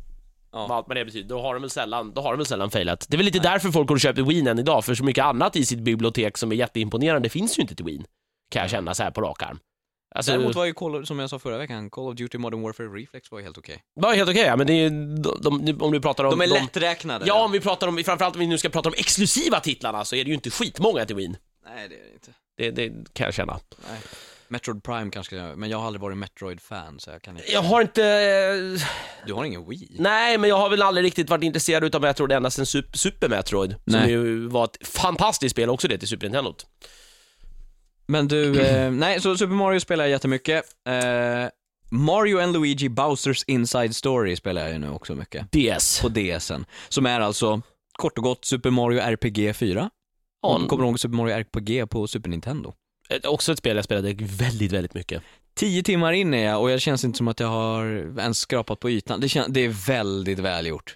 Ja. Vad allt vad det betyder, då har de väl sällan, då har de väl sällan failat. Det är väl lite därför folk går och köper Wien än idag, för så mycket annat i sitt bibliotek som är jätteimponerande finns ju inte till Wien. Kan jag känna så här på rak arm. Alltså, Däremot var ju Call of, som jag sa förra veckan, Call of Duty Modern Warfare Reflex var ju helt okej. var helt okej, ja, men det är ju, de, de, om du pratar om... De är lätträknade. Ja, om vi pratar om, framförallt om vi nu ska prata om exklusiva titlarna så är det ju inte skitmånga till Wien. Nej, det är det inte. Det, det kan jag känna. Nej. Metroid Prime kanske, men jag har aldrig varit Metroid-fan så jag kan inte... Jag har inte... eh, Du har ingen Wii? Nej, men jag har väl aldrig riktigt varit intresserad utav Metroid ända sedan Super, Super Metroid. Som Nej. ju var ett fantastiskt spel också det till Super Nintendo. Men du, eh, nej, så Super Mario spelar jag jättemycket. Eh, Mario and Luigi Bowsers Inside Story spelar jag ju nu också mycket. DS. På DSen. Som är alltså, kort och gott, Super Mario RPG 4. Ja, du kommer ihåg Super Mario RPG på Super Nintendo ett- också ett spel jag spelade väldigt, väldigt mycket. Tio timmar in är jag och jag känns inte som att jag har ens skrapat på ytan. Det, kän- det är väldigt välgjort.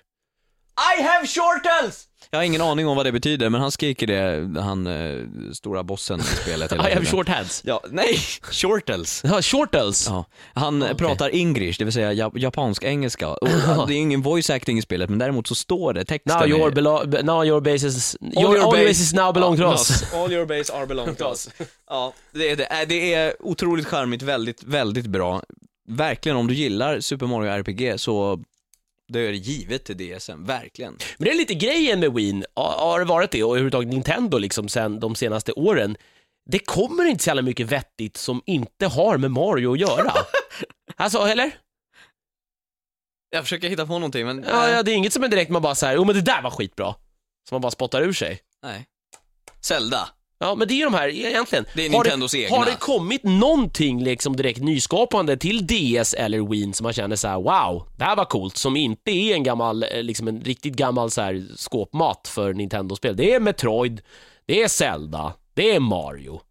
I have shortels! Jag har ingen aning om vad det betyder, men han skriker det, han eh, stora bossen i spelet hela I have tiden. short hands. Ja, nej, shortels. Ja, shortels. Ja, han Okej. pratar English, det vill säga jap- japansk-engelska. Och det är ingen voice acting i spelet, men däremot så står det texten. Now your, är- belo- now your bases, All your, your base- bases now belong to us. All your base are belong to us. ja, det är, det. Äh, det är otroligt charmigt, väldigt, väldigt bra. Verkligen, om du gillar Super Mario RPG så det är det givet till DSM, verkligen. Men det är lite grejen med Wien, har det varit det, och överhuvudtaget Nintendo liksom sen de senaste åren. Det kommer inte så jävla mycket vettigt som inte har med Mario att göra. alltså, eller? Jag försöker hitta på någonting, men Ja, ja, det är inget som är direkt man bara säger, oh men det där var skitbra. Som man bara spottar ur sig. nej. Zelda, Ja, men det är ju de här, egentligen. det är har Nintendos det, egna. Har det kommit någonting liksom direkt nyskapande till DS eller Wien som man känner så här: wow, det här var coolt, som inte är en gammal, eh, liksom en riktigt gammal så här skåpmat för Nintendo-spel. Det är Metroid, det är Zelda, det är Mario.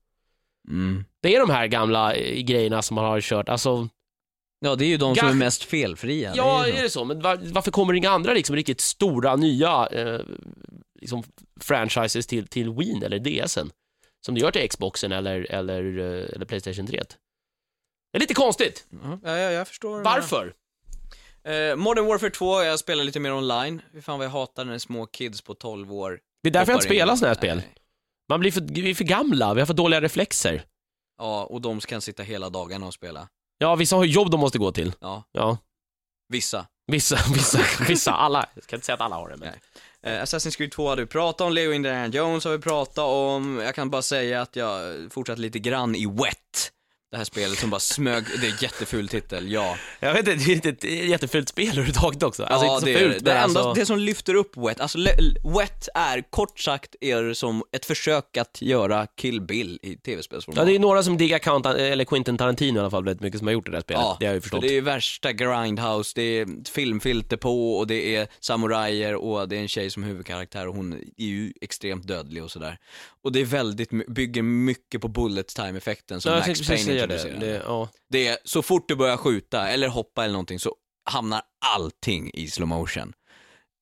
Mm. Det är de här gamla eh, grejerna som man har kört, alltså, Ja, det är ju de som är mest felfria. ja, det är är det så? Men var, varför kommer det inga andra liksom riktigt stora, nya, eh, liksom franchises till, till Wien eller DSen? Som det gör till Xboxen eller, eller, eh, eller Playstation 3. Det är lite konstigt. Ja, ja, jag förstår. Varför? Eh, Modern Warfare 2, jag spelar lite mer online. Fy fan vad jag hatar när små kids på 12 år Det är därför jag inte spelar såna här spel. Nej. Man blir för, vi är för gamla, vi har för dåliga reflexer. Ja, och de kan sitta hela dagarna och spela. Ja, vissa har jobb de måste gå till. Ja, Ja, vissa. vissa, vissa, vissa, alla. Jag ska inte säga att alla har det, men... Nej. Eh, Assassin's Creed 2 hade vi pratat om, Lego Indiana Jones har vi pratat om. Jag kan bara säga att jag fortsatt lite grann i Wet. Det här spelet som bara smög, det är jätteful titel, ja. Jag vet inte, det är ett jättefult spel överhuvudtaget också. Alltså ja, inte så det, är fult, det. det, enda, alltså... det som lyfter upp Wet, alltså Wet är kort sagt är som ett försök att göra Kill Bill i tv-spelsformat. Ja, det är några som diggar Count, eller Quentin Tarantino i alla fall väldigt mycket som har gjort det där spelet. Ja, det har jag ju för förstått. det är ju värsta grindhouse, det är filmfilter på och det är samurajer och det är en tjej som huvudkaraktär och hon är ju extremt dödlig och sådär. Och det är väldigt, bygger mycket på bullet time-effekten som Ja, Max Payne säga det. det ja. Det är, så fort du börjar skjuta eller hoppa eller någonting så hamnar allting i slow motion.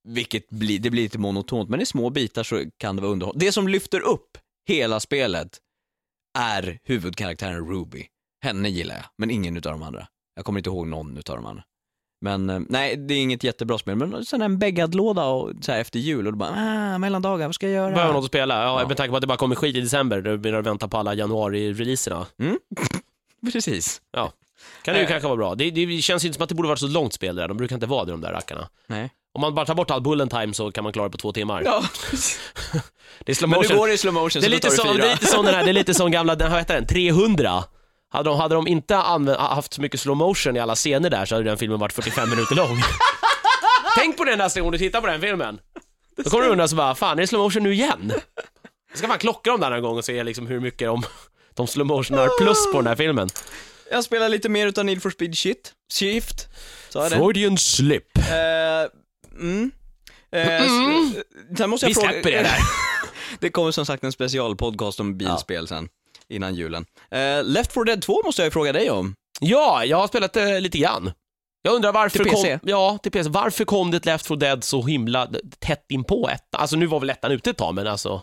Vilket blir, det blir lite monotont, men i små bitar så kan det vara underhållande. Det som lyfter upp hela spelet är huvudkaraktären Ruby. Henne gillar jag, men ingen utav de andra. Jag kommer inte ihåg någon utav de andra. Men eh, nej, det är inget jättebra spel, men sen en bäggad låda och så här efter jul och då bara, ah, mellandagar, vad ska jag göra? Behöver något att spela. Ja, Ja. med tanke på att det bara kommer skit i december, då det att vänta på alla januari-releaserna. Precis. Kan det ju Eh. kanske vara bra. Det, det känns inte som att det borde vara så långt spel där. De brukar inte vara det, de där rackarna. Nej. Om man bara tar bort all bullet time så kan man klara det på två timmar. Ja, Det är slow men motion. nu går det i slow motion det är så lite som, det det är lite som den här, det är lite som gamla, den, vad heter den, 300. Hade de, hade de inte använt, haft så mycket slow motion i alla scener där så hade den filmen varit 45 minuter lång. Tänk på det nästa gång du tittar på den filmen. Då kommer du undra så bara, fan är det slow motion nu igen? Jag ska fan klocka dem där någon gång och se liksom hur mycket de, de slow motionar plus på den här filmen. Jag spelar lite mer utav Need for Speed Shit. Shift. Så är det. Freudian slip. Eh, mm. Eh, s- Sen måste jag Vi fråga... släpper det där. det kommer som sagt en specialpodcast om bilspel sen, innan julen. Eh, Left 4 Dead 2 måste jag ju fråga dig om. Ja, jag har spelat det lite grann. Jag undrar varför Till PC? kom... Ja, till PC. Varför kom det ett Left 4 Dead så himla tätt in på ett? Alltså nu var väl ettan ute ett tag, men alltså...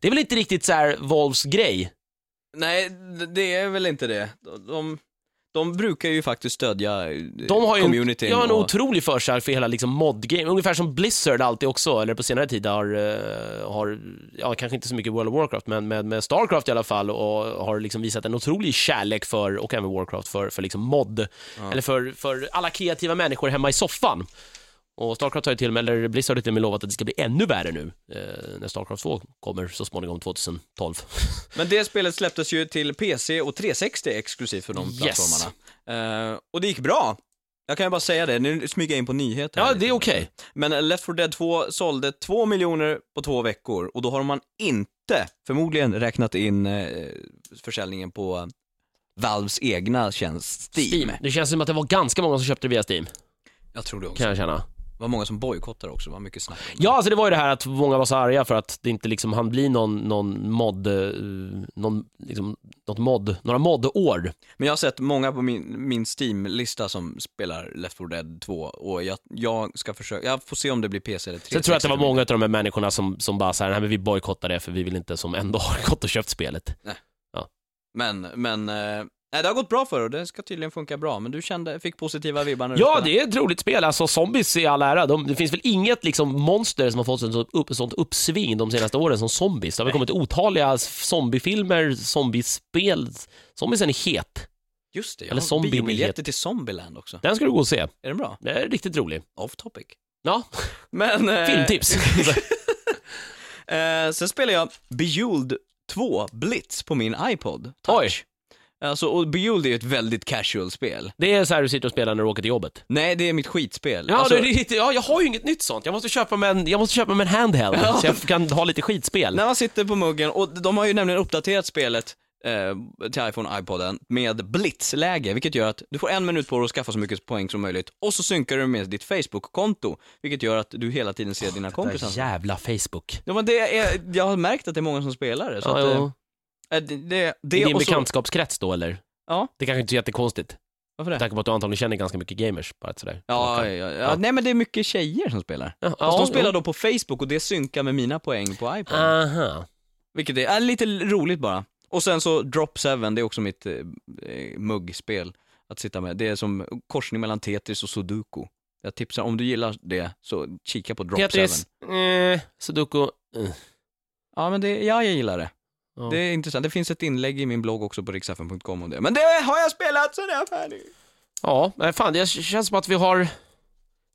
Det är väl inte riktigt så här Volvs grej? Nej, det är väl inte det. De, de, brukar ju faktiskt stödja eh, De har ju en, communityn. ja, en och- otrolig förkärlek för hela liksom mod-game, ungefär som Blizzard alltid också, eller på senare tid har, eh, har ja kanske inte så mycket World of Warcraft, men med, med Starcraft i alla fall och har liksom visat en otrolig kärlek för, och även Warcraft, för, för liksom mod, eller för, för alla kreativa människor hemma i soffan. Och Starcraft har ju till och med, eller Blizzard har till och med lovat att det ska bli ännu värre nu, eh, när Starcraft 2 kommer så småningom 2012. Men det spelet släpptes ju till PC och 360 exklusivt för de Yes. plattformarna. Eh, och det gick bra. Jag kan ju bara säga det, nu smyger jag in på nyheter. Ja, det är okej. Men Left 4 Dead 2 sålde 2 miljoner på två veckor och då har man inte, förmodligen, räknat in eh, försäljningen på Valves egna tjänst Steam. Det känns som att det var ganska många som köpte det via Steam, Jag tror det också. kan jag känna. Det var många som bojkottade också, det var mycket snack. Ja, alltså det var ju det här att många var så arga för att det inte liksom hann bli någon, någon mod, eh, någon, liksom, något mod, några mod-år. Men jag har sett många på min, min Steam-lista som spelar Left 4 Dead 2 och jag, jag ska försöka, jag får se om det blir PC eller 360. Så jag tror att det var många av de här människorna som, som bara såhär, nej men vi bojkottar det för vi vill inte som ändå har gått och köpt spelet. Men, men, eh, nej det har gått bra för och det ska tydligen funka bra, men du kände, fick positiva vibbar när du Ja, spelade? det är ett roligt spel. Alltså zombies i all ära. De, det finns väl inget liksom monster som har fått ett sånt, upp, sånt uppsving de senaste åren som zombies. Det har väl kommit otaliga zombiefilmer, zombiespel. Zombiesen är het. Just det, jag Eller har biobiljetter till Zombieland också. Den ska du gå och se. Är den bra? Det är riktigt rolig. Off topic. Ja, Men... Eh, filmtips. eh, sen spelar jag Bejeweled 2 Blitz på min iPod Touch. Oj. Alltså, och Bejeweled är ju ett väldigt casual spel. Det är så här du sitter och spelar när du åker till jobbet. Nej, det är mitt skitspel. Ja, alltså, det är ja, jag har ju inget nytt sånt. Jag måste köpa mig en, jag måste köpa mig en handheld, Ja. så jag kan ha lite skitspel. När man sitter på muggen, och de har ju nämligen uppdaterat spelet eh, till iPhone och iPoden med blitzläge, vilket gör att du får en minut på dig att skaffa så mycket poäng som möjligt och så synkar du med ditt Facebook-konto, vilket gör att du hela tiden ser dina kompisar. Jävla Facebook. Ja, men det är, jag har märkt att det är många som spelar det. Så Ja, att, eh, det, det, det I din bekantskapskrets då eller? Ja. Det kanske inte är jättekonstigt. Varför Med det? tanke på att du antagligen känner ganska mycket gamers, bara sådär. Ja, ja, ja, Ja. nej men det är mycket tjejer som spelar. ja, Fast de spelar jo. då på Facebook och det synkar med mina poäng på iPod. Aha. Vilket är, är lite roligt bara. Och sen så Drop 7, det är också mitt eh, eh, muggspel att sitta med. Det är som korsning mellan Tetris och Sudoku. Jag tipsar, om du gillar det, så kika på Drop 7. Tetris, eh, Sudoku, eh. Ja men det, ja jag gillar det. Ja. Det är intressant. Det finns ett inlägg i min blogg också på riksfn.com om det. Men det har jag spelat så det är färdig. Ja, men fan det känns som att vi har...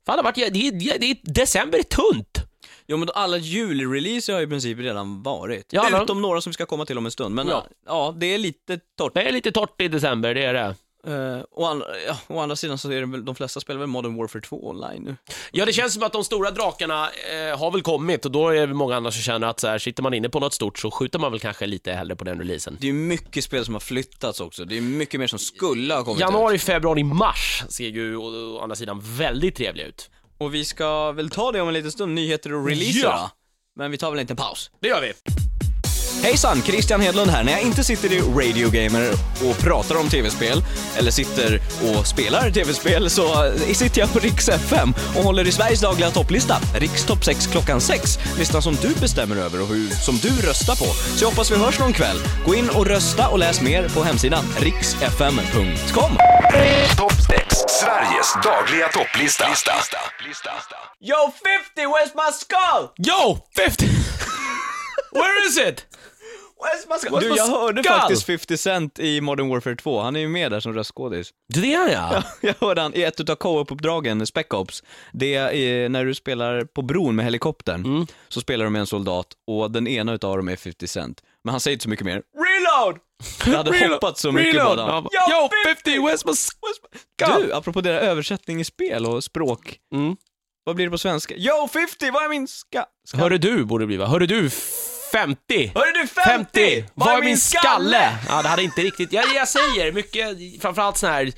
Fan det har varit, det, det, det, december är tunt! Jo men då alla julreleaser har i princip redan varit. Ja, Utom några som vi ska komma till om en stund. Men ja, Ja. det är lite torrt. Det är lite torrt i december, det är det. Uh, å, andra, ja, å andra sidan så är det väl, de flesta spelar väl Modern Warfare 2 online nu. Ja, det känns som att de stora drakarna eh, har väl kommit och då är det många andra som känner att så här, sitter man inne på något stort så skjuter man väl kanske lite hellre på den releasen. Det är mycket spel som har flyttats också. Det är mycket mer som skulle ha kommit Januari, ut. februari, mars ser ju å, å andra sidan väldigt trevliga ut. Och vi ska väl ta det om en liten stund, nyheter och releaser Ja. Men vi tar väl en liten paus. Det gör vi. Hejsan, Christian Hedlund här. När jag inte sitter i Radio Gamer och pratar om tv-spel, eller sitter och spelar tv-spel, så eh, sitter jag på Rix FM och håller i Sveriges dagliga topplista, Rix Topp 6 klockan 6. Listan som du bestämmer över och hur, som du röstar på. Så jag hoppas vi hörs någon kväll. Gå in och rösta och läs mer på hemsidan riksfm.com. Topp 6. Sveriges dagliga topplista. Lista. Yo 50, where's my skull? Yo! 50! Where is it? Where's my? Where's Du, my jag hörde faktiskt 50 Cent i Modern Warfare 2. Han är ju med där som röstskådis. Det är ja. Jag hörde han i ett utav co-op-uppdragen, Spec Ops. Det är när du spelar på bron med helikoptern, Mm. så spelar du med en soldat och den ena utav dem är 50 Cent. Men han säger inte så mycket mer. Reload! Jag hade Reload. hoppats så mycket Reload. på. Ja, Yo 50, where's my skull? Du, apropå det översättning i spel och språk. Mm. Vad blir det på svenska? Yo 50, vad är min ska... ska... Hörru du, borde det bli va? Hörru du, 50! Hörru du 50! Vad är min skalle? Ja, det hade inte riktigt... Ja, jag säger mycket, framförallt sån här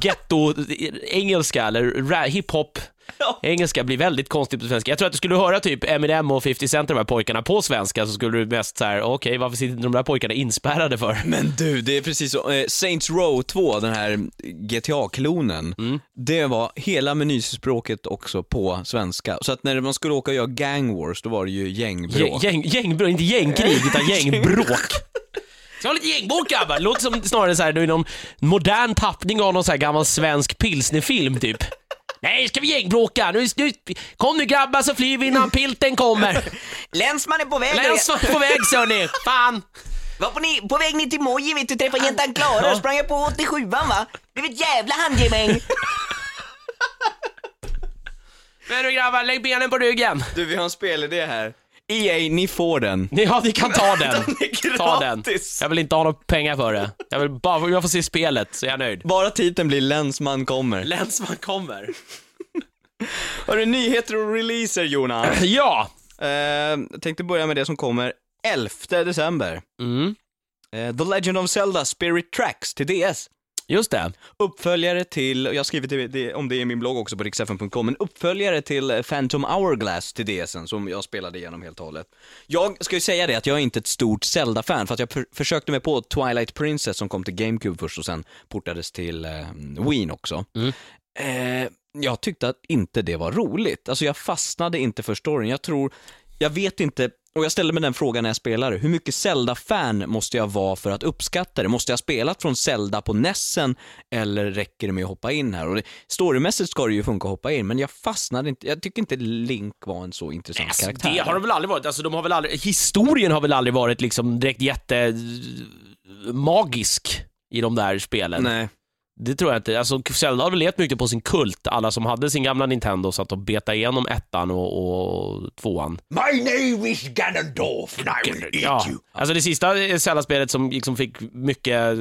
ghetto-engelska eller hiphop. Ja. Engelska blir väldigt konstigt på svenska. Jag tror att du skulle höra typ Eminem och 50 Cent, de här pojkarna, på svenska så skulle du mest så här: okej, varför sitter de där pojkarna inspärrade för? Men du, det är precis så. Eh, Saints Row 2, den här GTA-klonen, Mm. det var hela menyspråket också på svenska. Så att när man skulle åka och göra gang wars, då var det ju gängbråk. Gäng, gängbråk, inte gängkrig, utan gängbråk. Ska ha lite gängbråk grabbar? Låter som snarare så här, någon modern tappning av någon så här gammal svensk pilsnerfilm typ. Nej, ska vi gängbråka? Nu, nu, kom nu grabbar så flyr vi innan pilten kommer. Länsman är på väg. Länsman på väg ser ni. Fan. Var på, ni, på väg ner till Moji vet du, träffade jäntan Klara och sprang jag på 87an va? Det var ett jävla handgemäng. Men nu grabbar, lägg benen på ryggen. Du, vi har en spelidé här. EA, ni får den. Ja, ni kan ta den. Den är Ta den. gratis. Jag vill inte ha några pengar för det. Jag vill bara, jag får se spelet så är jag nöjd. Bara titeln blir Länsman kommer. Länsman kommer. Har du nyheter och releaser Jonas? Ja. Eh, tänkte börja med det som kommer 11 december. Mm. Eh, The Legend of Zelda Spirit Tracks till DS. Just det. Uppföljare till, jag har skrivit om det i min blogg också på riksfn.com, en uppföljare till Phantom Hourglass till DSen som jag spelade igenom helt och hållet. Jag ska ju säga det att jag är inte ett stort Zelda-fan för att jag för, försökte mig på Twilight Princess som kom till GameCube först och sen portades till eh, Wien också. Eh, jag tyckte att inte det var roligt. Alltså jag fastnade inte för storyn. Jag tror, jag vet inte, och jag ställde mig den frågan när jag spelade, hur mycket Zelda-fan måste jag vara för att uppskatta det? Måste jag ha spelat från Zelda på Nessen eller räcker det med att hoppa in här? Och det, storymässigt ska det ju funka att hoppa in, men jag fastnade inte, jag tycker inte Link var en så intressant Alltså, karaktär. det har de väl aldrig varit. Alltså, de har väl aldrig, historien har väl aldrig varit liksom direkt jätte magisk i de där spelen. Nej. Det tror jag inte. Alltså, Zelda har väl levt mycket på sin kult. Alla som hade sin gamla Nintendo satt och betade igenom ettan och, och tvåan. My name is Ganondorf and I will eat Ja. Alltså det sista Zelda-spelet som liksom fick mycket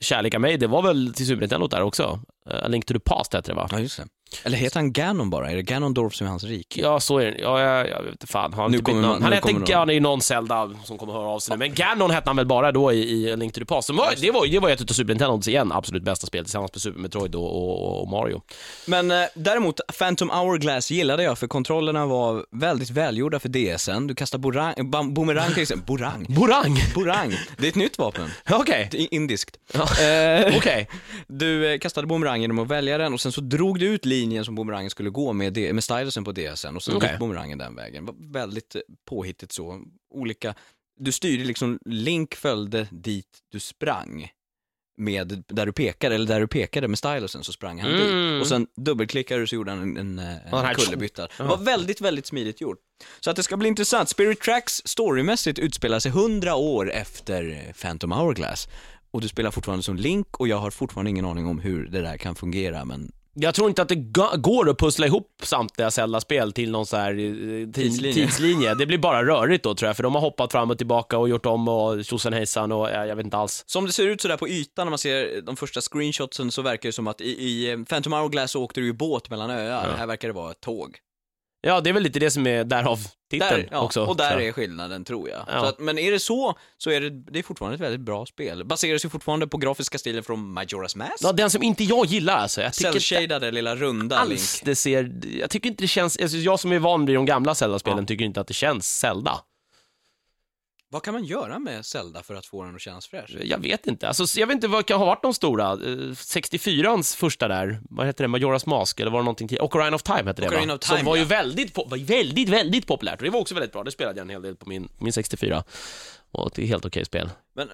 kärlek av mig, det var väl till Super Nintendo där också. Eh, A Link to the Past hette det va? Ja, just det. Eller heter han Ganon bara? Är det Ganondorf som är hans rike? Ja, så är det. Ja, jag, jag vet inte fan. Han, Nu någon, man- han nu hette någon. Ganon, det är ju någon Zelda som kommer höra av sig nu. Men Ganon hette han väl bara då i, i Link to the Past. Var, det, var, det var ett av Super Nintendos igen absolut bästa spel tillsammans med Super Metroid och, och, och Mario. Men eh, däremot, Phantom Hourglass gillade jag för kontrollerna var väldigt välgjorda för DSen. Du kastar borang, bam, boomerang till exempel. Borang. Borang! Borang. Det är ett nytt vapen. Okej. Är indiskt. Ja. Eh, Okej. Du eh, kastade boomerang genom att välja den och sen så drog du ut linjen som boomerangen skulle gå med, med stylusen på DSen och sen Okej. gick boomerangen den vägen. Väldigt eh, påhittigt så. Olika, du styrde liksom, Link följde dit du sprang med, där du pekade, eller där du pekade med stylusen så sprang han Mm. dit. Och sen dubbelklickade du så gjorde han en, en, eh, en kullerbytta. Det var väldigt, väldigt smidigt gjort. Så att det ska bli intressant. Spirit Tracks storymässigt utspelar sig 100 år efter Phantom Hourglass. Och du spelar fortfarande som Link och jag har fortfarande ingen aning om hur det där kan fungera men Jag tror inte att det går att pussla ihop samtliga Zelda-spel till någon så här eh, tid, Tidslinje. tidslinje. Det blir bara rörigt då tror jag, för de har hoppat fram och tillbaka och gjort om och tjosan hejsan och jag vet inte alls. som det ser ut sådär på ytan när man ser de första screenshotsen så verkar det som att i, i eh, Phantom Hourglass åkte du ju båt mellan öar, här verkar det vara ett tåg. Ja, det är väl lite det som är därav titeln Där, ja, också. och där jag. är skillnaden tror jag. Ja. Så att, men är det så, så är det, det är fortfarande ett väldigt bra spel. Baseras ju fortfarande på grafiska stilen från Majora's Mask. Ja, den som inte jag gillar alltså. Jag tycker inte lilla runda Link. alls det ser, jag tycker inte det känns, alltså jag som är van vid de gamla Zelda-spelen Ja. tycker inte att det känns Zelda. Vad kan man göra med Zelda för att få den att kännas fräsch? Jag vet inte, alltså jag vet inte vad kan ha varit de stora, eh, 64ans första där, vad heter det, Majora's Mask eller var det någonting till, Ocarina of Time hette det Ocarina va? of Time, Som var ju ja. väldigt, po- var ju väldigt, väldigt populärt och det var också väldigt bra, det spelade jag en hel del på min, min 64. Och det är helt okej spel. Men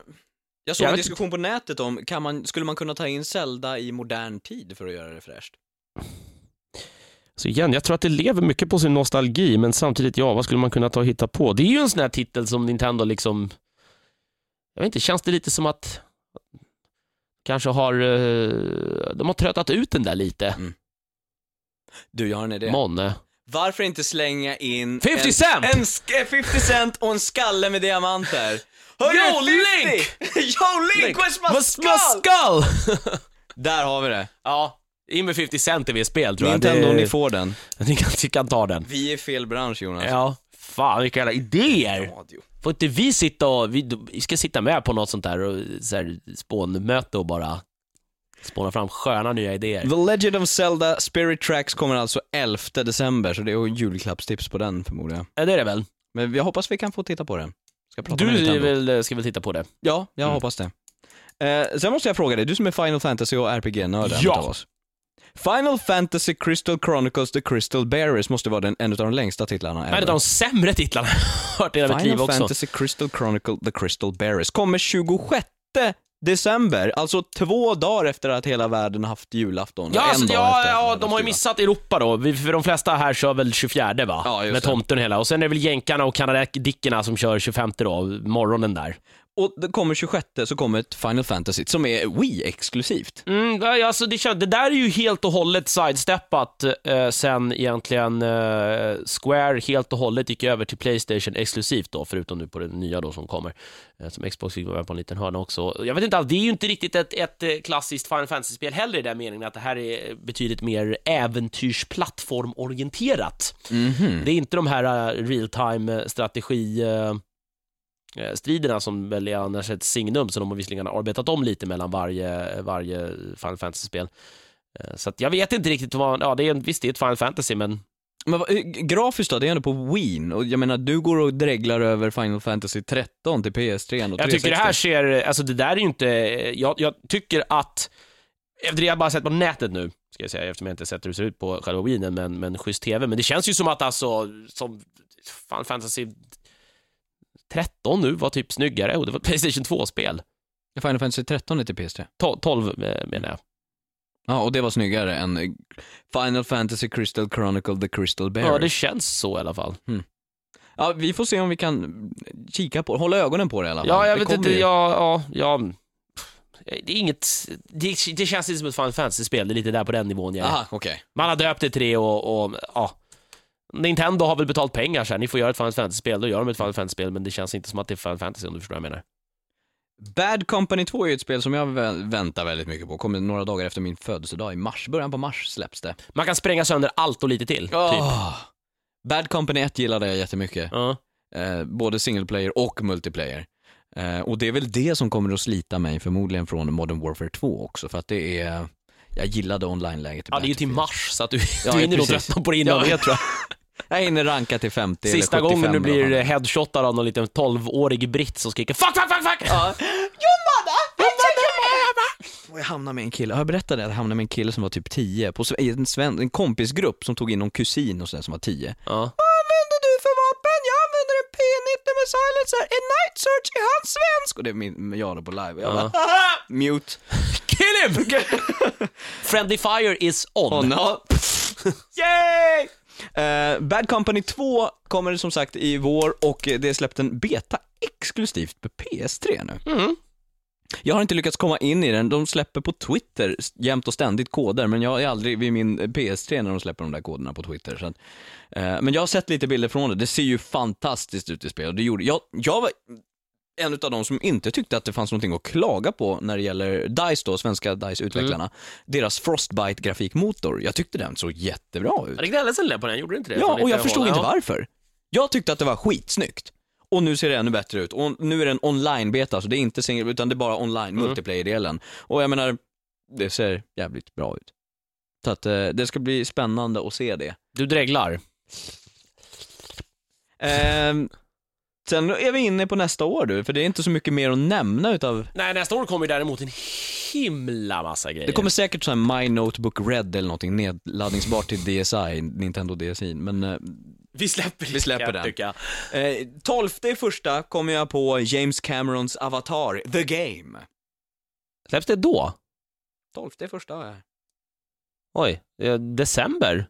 jag såg Jag en diskussion på nätet om, kan man, skulle man kunna ta in Zelda i modern tid för att göra det fräscht? Så igen, jag tror att det lever mycket på sin nostalgi, men samtidigt, ja, vad skulle man kunna ta och hitta på? Det är ju en sån här titel som Nintendo liksom, jag vet inte, känns det lite som att kanske har, eh, de har tröttat ut den där lite. Du, jag har en idé. Månne. Varför inte slänga in 50 en, Cent! En, sk- 50 cent och en skalle med diamanter? Hörru, Yo, 50! Link! Yo Link, where's my skull? vad skull! Där har vi det. ja, in med 50 Cent i spel tror jag. Nintendo, det, ni får den. Ni kan, ni kan ta den. Vi är fel bransch Jonas. Ja, fan vilka jävla idéer! Radio. Får inte vi sitta och, vi, vi ska sitta med på något sånt där, och, så här spånmöte och bara spåna fram sköna nya idéer. The Legend of Zelda Spirit Tracks kommer alltså 11 december, så det är julklappstips på den förmodar jag. Ja, det är det väl? Men jag hoppas vi kan få titta på den. Ska prata Du väl, ska väl titta på det? Ja, jag Mm. hoppas det. Eh, sen måste jag fråga dig, du som är Final Fantasy och RPG-nörden Ja. utav oss. Final Fantasy Crystal Chronicles The Crystal Bearers måste vara den, en av de längsta titlarna En av de sämre titlarna jag hört i hela mitt liv Final också. Fantasy Crystal Chronicle The Crystal Bearers kommer 26 december, alltså två dagar efter att hela världen haft julafton. Ja, alltså, ja, ja, de har ju missat Europa då. Vi- För de flesta här kör väl 24 va? Ja, Med tomten och hela. Och sen är det väl jänkarna och kanadickerna som kör 25 då, morgonen där. Och det kommer 26 så kommer ett Final Fantasy som är Wii-exklusivt. Mm, alltså det, det där är ju helt och hållet sidesteppat eh, sen egentligen eh, Square helt och hållet gick över till Playstation exklusivt då, förutom nu på det nya då som kommer. Eh, som Xbox fick vara på en liten hörna också. Jag vet inte, det är ju inte riktigt ett, ett eh, klassiskt Final Fantasy-spel heller i den meningen att det här är betydligt mer äventyrsplattformorienterat. Det är inte de här uh, real-time strategi eh, eh, striderna som väl är annars ett signum, så de har visserligen arbetat om lite mellan varje, varje Final Fantasy-spel. Eh, Så att jag vet inte riktigt vad, ja det är en, visst det är ett Final Fantasy men Men vad- eh, grafiskt då, det är ändå på Wii och jag menar du går och dreglar över Final Fantasy 13 till PS3 och jag tycker det 360. här ser, alltså det där är ju inte, jag, jag tycker att, efter det jag bara sett på nätet nu, ska jag säga, eftersom jag inte sett hur det ser ut på själva Wien, men, men schysst TV, men det känns ju som att alltså, som Final Fantasy 13 nu var typ snyggare och det var ett Playstation 2-spel. Final Fantasy 13 är till PS3. 12, 12 eh, menar jag. Ja, och det var snyggare än eh, Final Fantasy Crystal Chronicle The Crystal Bearers. Ja, det känns så i alla fall. Ja, vi får se om vi kan kika på hålla ögonen på det i alla fall. Ja, jag det vet inte, ju. ja, ja, ja. Det är inget, det, det känns inte som ett Final Fantasy-spel, det är lite där på den nivån jag är. Aha, okej. Man har döpt det till det och, och ja. Nintendo har väl betalt pengar så här. ni får göra ett Final Fantasy-spel, då gör de ett Final Fantasy-spel, men det känns inte som att det är Final Fantasy om du förstår vad jag menar. Bad Company 2 är ju ett spel som jag vä- väntar väldigt mycket på. Kommer några dagar efter min födelsedag i mars. Början på mars släpps det. Man kan spränga sönder allt och lite till, typ. Åh! Bad Company 1 gillade jag jättemycket. Ja. Eh, både single player och multiplayer. Eh, och det är väl det som kommer att slita mig förmodligen från Modern Warfare 2 också, för att det är, jag gillade online-läget ja, det är ju till mars, så att du, Ja, du hinner nog tröttna på det innan Ja. det tror jag. Jag hinner ranka till 50 Sista eller 75 gången du blir headshotad av någon liten 12-årig britt som skriker 'fuck, fuck, fuck, fuck' Ja. Och jag hamnade med en kille, har jag berättat det? Jag hamnade med en kille som var typ 10, på, en, sven, en kompisgrupp som tog in någon kusin och sådär som var 10. Ja. Vad använder du för vapen? Jag använder en P90 med silencer, en night search i hans svensk! Och det är min, jag då på live, jag bara, mute. Kill him! Friendly fire is on. Oh no. Yay! Eh, Bad Company 2 kommer som sagt i vår och det är släppt en beta exklusivt på PS3 nu. Mm. Jag har inte lyckats komma in i den, de släpper på Twitter jämt och ständigt koder, men jag är aldrig vid min PS3 när de släpper de där koderna på Twitter. Så att, eh, men jag har sett lite bilder från det, det ser ju fantastiskt ut i spel. Och det gjorde, jag, jag var en av de som inte tyckte att det fanns någonting att klaga på när det gäller DICE då, svenska DICE-utvecklarna. Deras Frostbite-grafikmotor, jag tyckte den såg jättebra ut. Det gnälldes en del på den, gjorde det inte det? Ja, och jag förstod inte varför. Jag tyckte att det var skitsnyggt. Och nu ser det ännu bättre ut. Och nu är det en online-beta, så det är inte single, utan det är bara online, Mm. multiplayer-delen. Och jag menar, det ser jävligt bra ut. Så att eh, det ska bli spännande att se det. Du dreglar. Ehm, sen är vi inne på nästa år du, för det är inte så mycket mer att nämna utav Nej, nästa år kommer ju däremot en himla massa grejer. det kommer säkert så här My Notebook Red eller någonting nedladdningsbart till DSi, Nintendo DSi, men eh, Vi släpper Vi släpper den. jag tycka. Eh, 12 första kommer jag på James Camerons Avatar, The Game. Släpps det då? 12 första har jag. Oj, eh, december?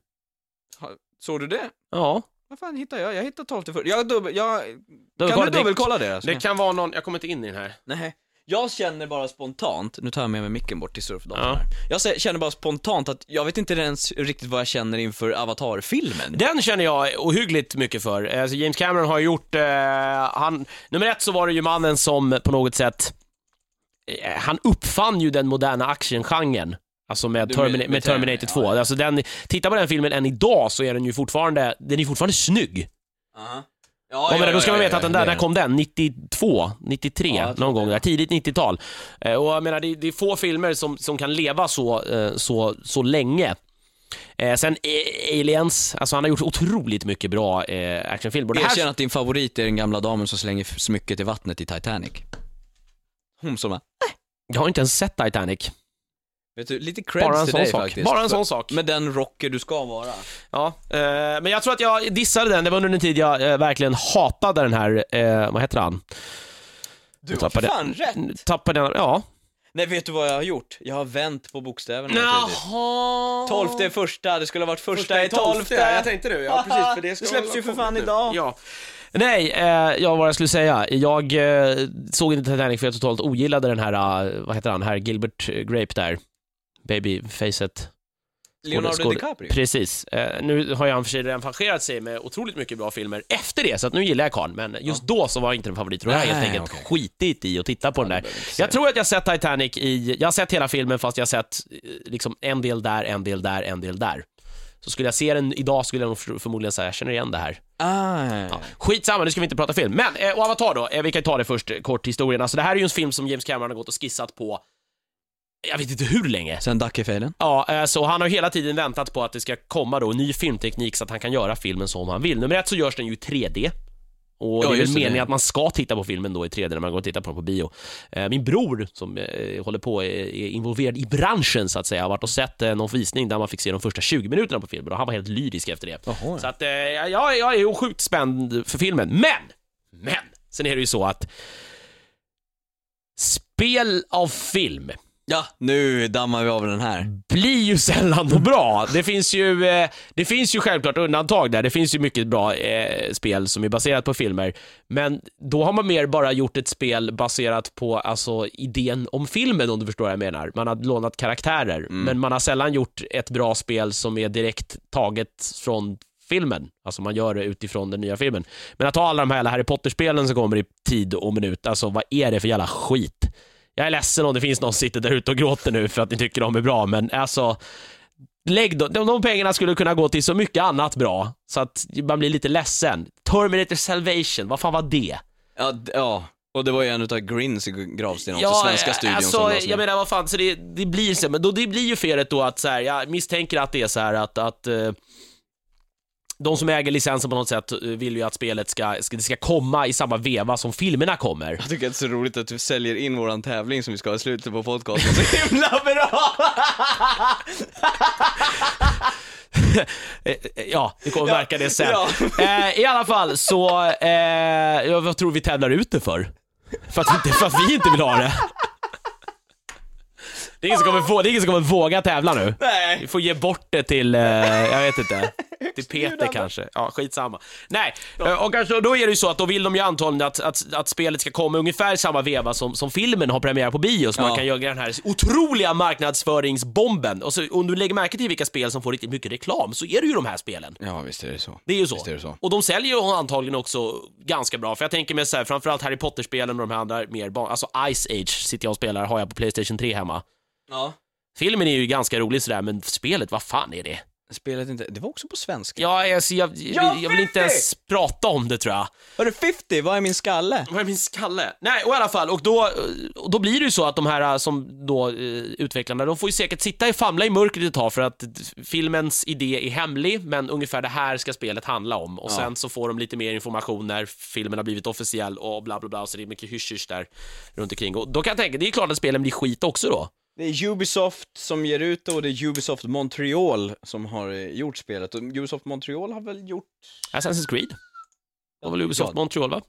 Såg du det? Ja. Vad fan hittar jag? Jag hittar 12 första. Jag, dubbel, jag, Dubbelkolla, kan det- du dubbelkolla det? Alltså? Det kan vara någon, jag kommer inte in i den här. Nej. Jag känner bara spontant, nu tar jag med mig micken bort till surfdatorn Ja. här. Jag känner bara spontant att jag vet inte ens riktigt vad jag känner inför Avatar-filmen. Den känner jag ohyggligt mycket för. Alltså James Cameron har gjort, eh, han, nummer ett så var det ju mannen som på något sätt, eh, han uppfann ju den moderna actiongenren. Alltså med, Termina- med- med Terminator ja, 2. ja. Alltså den, titta på den filmen än idag så är den ju fortfarande, den är fortfarande snygg. Ja, Ja, men då ska man veta att den där, när kom den? 92? 93? Ja, någon gång där, tidigt 90-tal. Eh, och jag menar, det, det är få filmer som, som kan leva så, eh, så, så länge. Eh, sen Aliens, alltså han har gjort otroligt mycket bra eh, actionfilmer. Det här- Erkänn att din favorit är den gamla damen som slänger smycket i vattnet i Titanic. Hon som är... Jag har inte ens sett Titanic. Vet du, lite creds Bara en till sån dig sak. faktiskt. Bara en sån sak. Med den rocker du ska vara. Ja, eh, men jag tror att jag dissade den. Det var under en tid jag eh, verkligen hatade den här, eh, vad heter han? Du har fan rätt! Tappade den, ja. Nej, vet du vad jag har gjort? Jag har vänt på bokstäverna naturligtvis. Jaha. Tolfte är första, det skulle ha varit första, i tolfte. Jag tänkte nu, ja precis. För det, Det ska släpps väl ju för fan idag. Ja. Nej, eh, ja vad jag skulle säga. Jag eh, såg inte Titanic för jag totalt ogillade den här, eh, vad heter han, här Gilbert Grape där. Babyfacet. Leonardo Skåd- DiCaprio. Precis. Eh, nu har han för sig redan changerat sig med otroligt mycket bra filmer efter det, så att nu gillar jag karln, men just då så var inte den favorit. Och jag har helt enkelt okej. skitit i att titta på den där. Jag tror att jag sett Titanic i, jag har sett hela filmen fast jag har sett eh, liksom en del där, en del där, en del där. Så skulle jag se den idag skulle jag nog för- förmodligen säga, jag känner igen det här. Ah. Ja. Skitsamma, nu ska vi inte prata film. Men, eh, och Avatar då, eh, vi kan ta det först, eh, kort historien. Alltså det här är ju en film som James Cameron har gått och skissat på, jag vet inte hur länge. Sen Dackefejden. Ja, eh, så han har hela tiden väntat på att det ska komma då ny filmteknik så att han kan göra filmen som han vill. Nummer ett så görs den ju i 3D. Och Ja, det är väl just det. meningen att man ska titta på filmen då i 3D när man går och tittar på den på bio. Eh, Min bror som eh, håller på, är involverad i branschen så att säga, har varit och sett någon visning där man fick se de första 20 minuterna på filmen och han var helt lyrisk efter det. Jaha. Så att eh, jag, är ju sjukt spänd för filmen. Men! Men! Sen är det ju så att spel av film Ja, nu dammar vi av den här. blir ju sällan något bra. Det finns ju, eh, det finns ju självklart undantag där. Det finns ju mycket bra eh, spel som är baserat på filmer. Men då har man mer bara gjort ett spel baserat på alltså, idén om filmen, om du förstår vad jag menar. Man har lånat karaktärer, men man har sällan gjort ett bra spel som är direkt taget från filmen. Alltså man gör det utifrån den nya filmen. Men att ta alla de här jävla Harry Potter-spelen som kommer i tid och minut, alltså vad är det för jävla skit? Jag är ledsen om det finns någon som sitter där ute och gråter nu för att ni tycker de är bra, men alltså Lägg de, de pengarna skulle kunna gå till så mycket annat bra, så att man blir lite ledsen. Terminator Salvation, vad fan var det? Ja, ja. Och det var ju en utav Grins gravsten också, svenska studion alltså, som jag menar vad fan, så det, det blir så, men då, det blir ju felet då att så här, jag misstänker att det är så här att, att eh, de som äger licensen på något sätt eh, vill ju att spelet ska, ska, det ska komma i samma veva som filmerna kommer. Jag tycker att det är så roligt att du säljer in våran tävling som vi ska ha i slutet på podcasten så himla bra! Eh, eh, Ja, vi kommer märka det sen. ja. Eh, I alla fall så, eh, ja, vad tror vi tävlar ut det för? För att, vi inte, för att vi inte vill ha det. Det är ingen som kommer, det är ingen som kommer våga tävla nu. Vi Nej. får ge bort det till, eh, jag vet inte, till Peter kanske. Ja, skitsamma. Nej, eh, och kanske, då är det ju så att då vill de ju antagligen att, att, att spelet ska komma ungefär samma veva som, som filmen har premiär på bio, så man Ja. kan göra den här otroliga marknadsföringsbomben. Och så, om du lägger märke till vilka spel som får riktigt mycket reklam, så är det ju de här spelen. Ja, visst är det så. Det är ju så. Är så. Och de säljer ju antagligen också ganska bra, för jag tänker mig så här, framförallt Harry Potter-spelen och de här andra mer alltså Ice Age sitter jag och spelar, har jag på Playstation 3 hemma. Ja. Filmen är ju ganska rolig sådär, men spelet, vad fan är det? Spelet inte, det var också på svenska. Ja, alltså, jag, jag, jag vill inte ens prata om det tror jag. Hörru 50, vad är min skalle? Vad är min skalle? Nej, och i alla fall, och då, och då blir det ju så att de här äh, som då eh, utvecklarna, de får ju säkert sitta och famla i mörkret ett tag för att filmens idé är hemlig, men ungefär det här ska spelet handla om. Och Ja. sen så får de lite mer information när filmen har blivit officiell och bla bla bla, så det är mycket hysch där runt omkring. Och då kan jag tänka, det är klart att spelen blir skit också då. Det är Ubisoft som ger ut det och det är Ubisoft Montreal som har eh, gjort spelet. Och Ubisoft Montreal har väl gjort... Assassin's Creed. Det var väl Ubisoft Ja. Montreal va?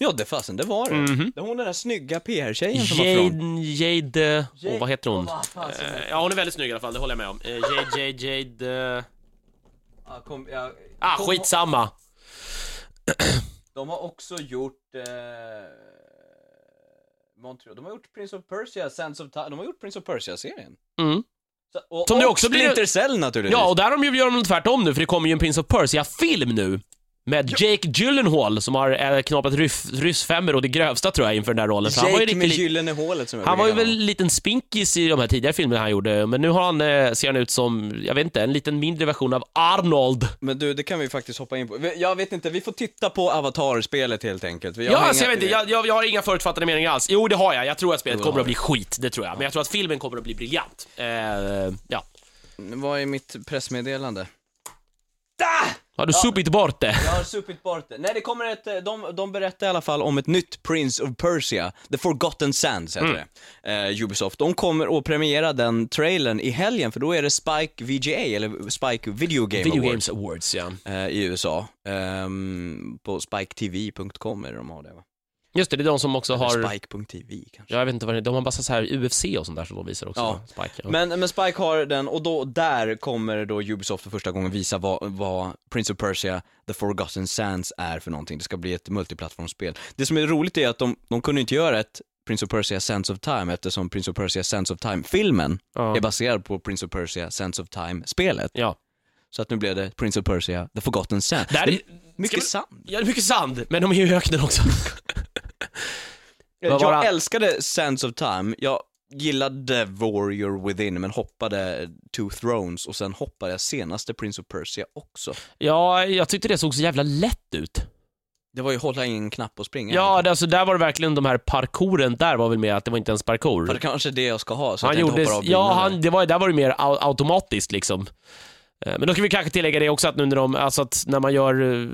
Ja, det fasen, det var det. Mhm. Det är hon den där snygga PR-tjejen som var från. Jade, Jade, oh, vad heter hon? vad fan Eh, ja, hon är väldigt snygg i alla fall, det håller jag med om. Eh, Jade, Jade, Jade... eh, Ja, kom, ja, Ah, kom- skitsamma. De har också gjort... Eh, Montreal. De har gjort Prince of Persia, Sands of Time. De har gjort Prince of Persia-serien. Mm. Så- Och, Som det också blir- Splinter Cell naturligtvis. Ja, och där har de ju gör de tvärtom nu, för det kommer ju en Prince of Persia-film nu. Med Jake Gyllenhaal som har äh, knaprat ryss, ryssfemmor och det grövsta tror jag inför den där rollen. För han var ju Jake med riktigt, gyllene hålet som jag han var ju väl en liten spinkis i de här tidigare filmerna han gjorde, men nu har han, eh, ser han ut som, jag vet inte, en liten mindre version av Arnold. Men du, det kan vi faktiskt hoppa in på. Jag vet inte, vi får titta på Avatar-spelet helt enkelt. Jag Ja, alltså, jag vet inte, jag, jag, jag har inga förutfattade meningar alls. Jo, det har jag. Jag tror att spelet kommer att bli skit, det tror jag. Men jag tror att filmen kommer att bli briljant. Eh, ja. Vad är mitt pressmeddelande? Har du supit bort det? Jag har supit bort det. Nej, det kommer ett, eh, de, de berättar i alla fall om ett nytt Prince of Persia, The Forgotten Sands heter Mm. det, eh, Ubisoft. De kommer att premiera den trailern i helgen, för då är det Spike VGA, eller Spike Video Game Video Awards Games Awards, ja. eh, i USA. Ehm, på spiketv.com är det de har det va? Just det, det är de som också har... Eller Spike.tv kanske. Ja, jag vet inte vad det är. De har bara så här UFC och sånt där som de visar också. Ja. Spike, ja. Men, men Spike har den, och då, där kommer då Ubisoft för första gången visa vad, vad Prince of Persia, The Forgotten Sands är för någonting. Det ska bli ett multiplattformsspel. Det som är roligt är att de, de kunde inte göra ett Prince of Persia Sands of Time eftersom Prince of Persia Sands of Time-filmen Ja. är baserad på Prince of Persia Sands of Time-spelet. ja. Så att nu blev det Prince of Persia, The Forgotten Sands. Där är... mycket Ska sand. Ja, mycket sand, men de är ju i öknen också. Jag det? älskade Sands of Time, jag gillade Warrior Within men hoppade Two Thrones och sen hoppade jag senaste Prince of Persia också. Ja, jag tyckte det såg så jävla lätt ut. Det var ju hålla in en knapp och springa. Ja, det, alltså, där var det verkligen de här parkouren, där var väl med att det var inte ens parkour. För det kanske är det jag ska ha, så han att jag gjorde, inte hoppar av ja, han, det var, där var det mer au- automatiskt liksom. Eh, Men då ska vi kanske tillägga det också att nu när de, alltså att när man gör, eh,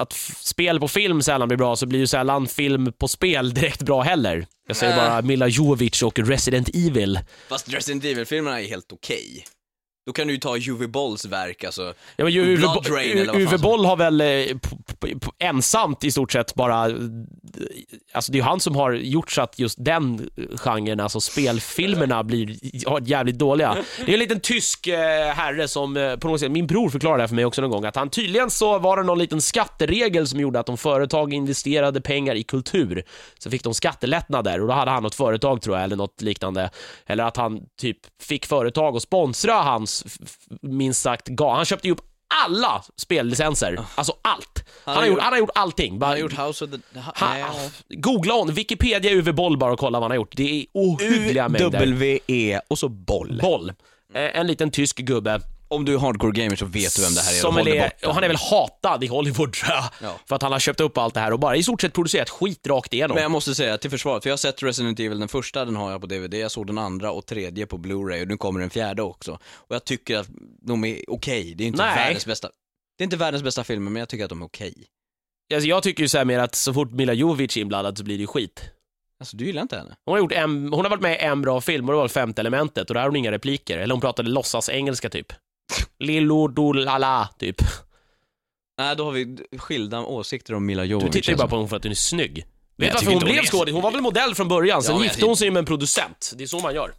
att spel på film sällan blir bra så blir ju sällan film på spel direkt bra heller. Jag säger Nej. bara Mila Jovovich och Resident Evil. Fast Resident Evil-filmerna är helt okej. Då kan du ju ta Uwe Bolls verk, alltså. Ja, men ju- Blood Uwe, Drain, eller vad Uwe Boll har väl eh, ensamt i stort sett bara, eh, alltså det är ju han som har gjort så att just den genren, alltså spelfilmerna blir ja, jävligt dåliga. Det är en liten tysk eh, herre som eh, på något sätt, min bror förklarade det här för mig också någon gång, att han tydligen så var det någon liten skatteregel som gjorde att om företag investerade pengar i kultur så fick de skattelättnader och då hade han något företag tror jag, eller något liknande. Eller att han typ fick företag att sponsra hans, minst sagt, ga- han köpte ju upp alla spellicenser, alltså allt. Han, har, har gjort, gjort- han har gjort allting. Bara, Han har gjort House of the... Ha, ha, nej, ja. Googla on, Wikipedia Uwe Boll bara och kolla vad han har gjort. Det är ohyggliga mängder. U-W-E och så boll. Boll. Eh, En liten tysk gubbe. Om du är hardcore gamer så vet du vem det här är. Som dig är, och han är väl hatad i Hollywood tror jag. Ja. För att han har köpt upp allt det här och bara i stort sett producerat skit rakt igenom. Men jag måste säga till försvaret, för jag har sett Resident Evil, den första den har jag på DVD, jag såg den andra och tredje på Blu-ray och nu kommer den fjärde också. Och jag tycker att de är okej, det är inte Nej. världens bästa, det är inte världens bästa filmer men jag tycker att de är okej. Alltså, jag tycker ju så här mer att så fort Mila Jovovich är inblandad så blir det ju skit. Alltså du gillar inte henne? Hon har, gjort en, hon har varit med i en bra film och det var Femte elementet och där har hon inga repliker. Eller hon pratade låtsas engelska typ. Lillo do lala typ. Nej, då har vi skilda åsikter om Mila Du Jovovich. tittar ju bara alltså. på hon för att hon är snygg. Vet jag du varför hon blev skådis? Hon var väl modell från början, sen Ja, gifte jag- hon sig med en producent. Det är så man gör.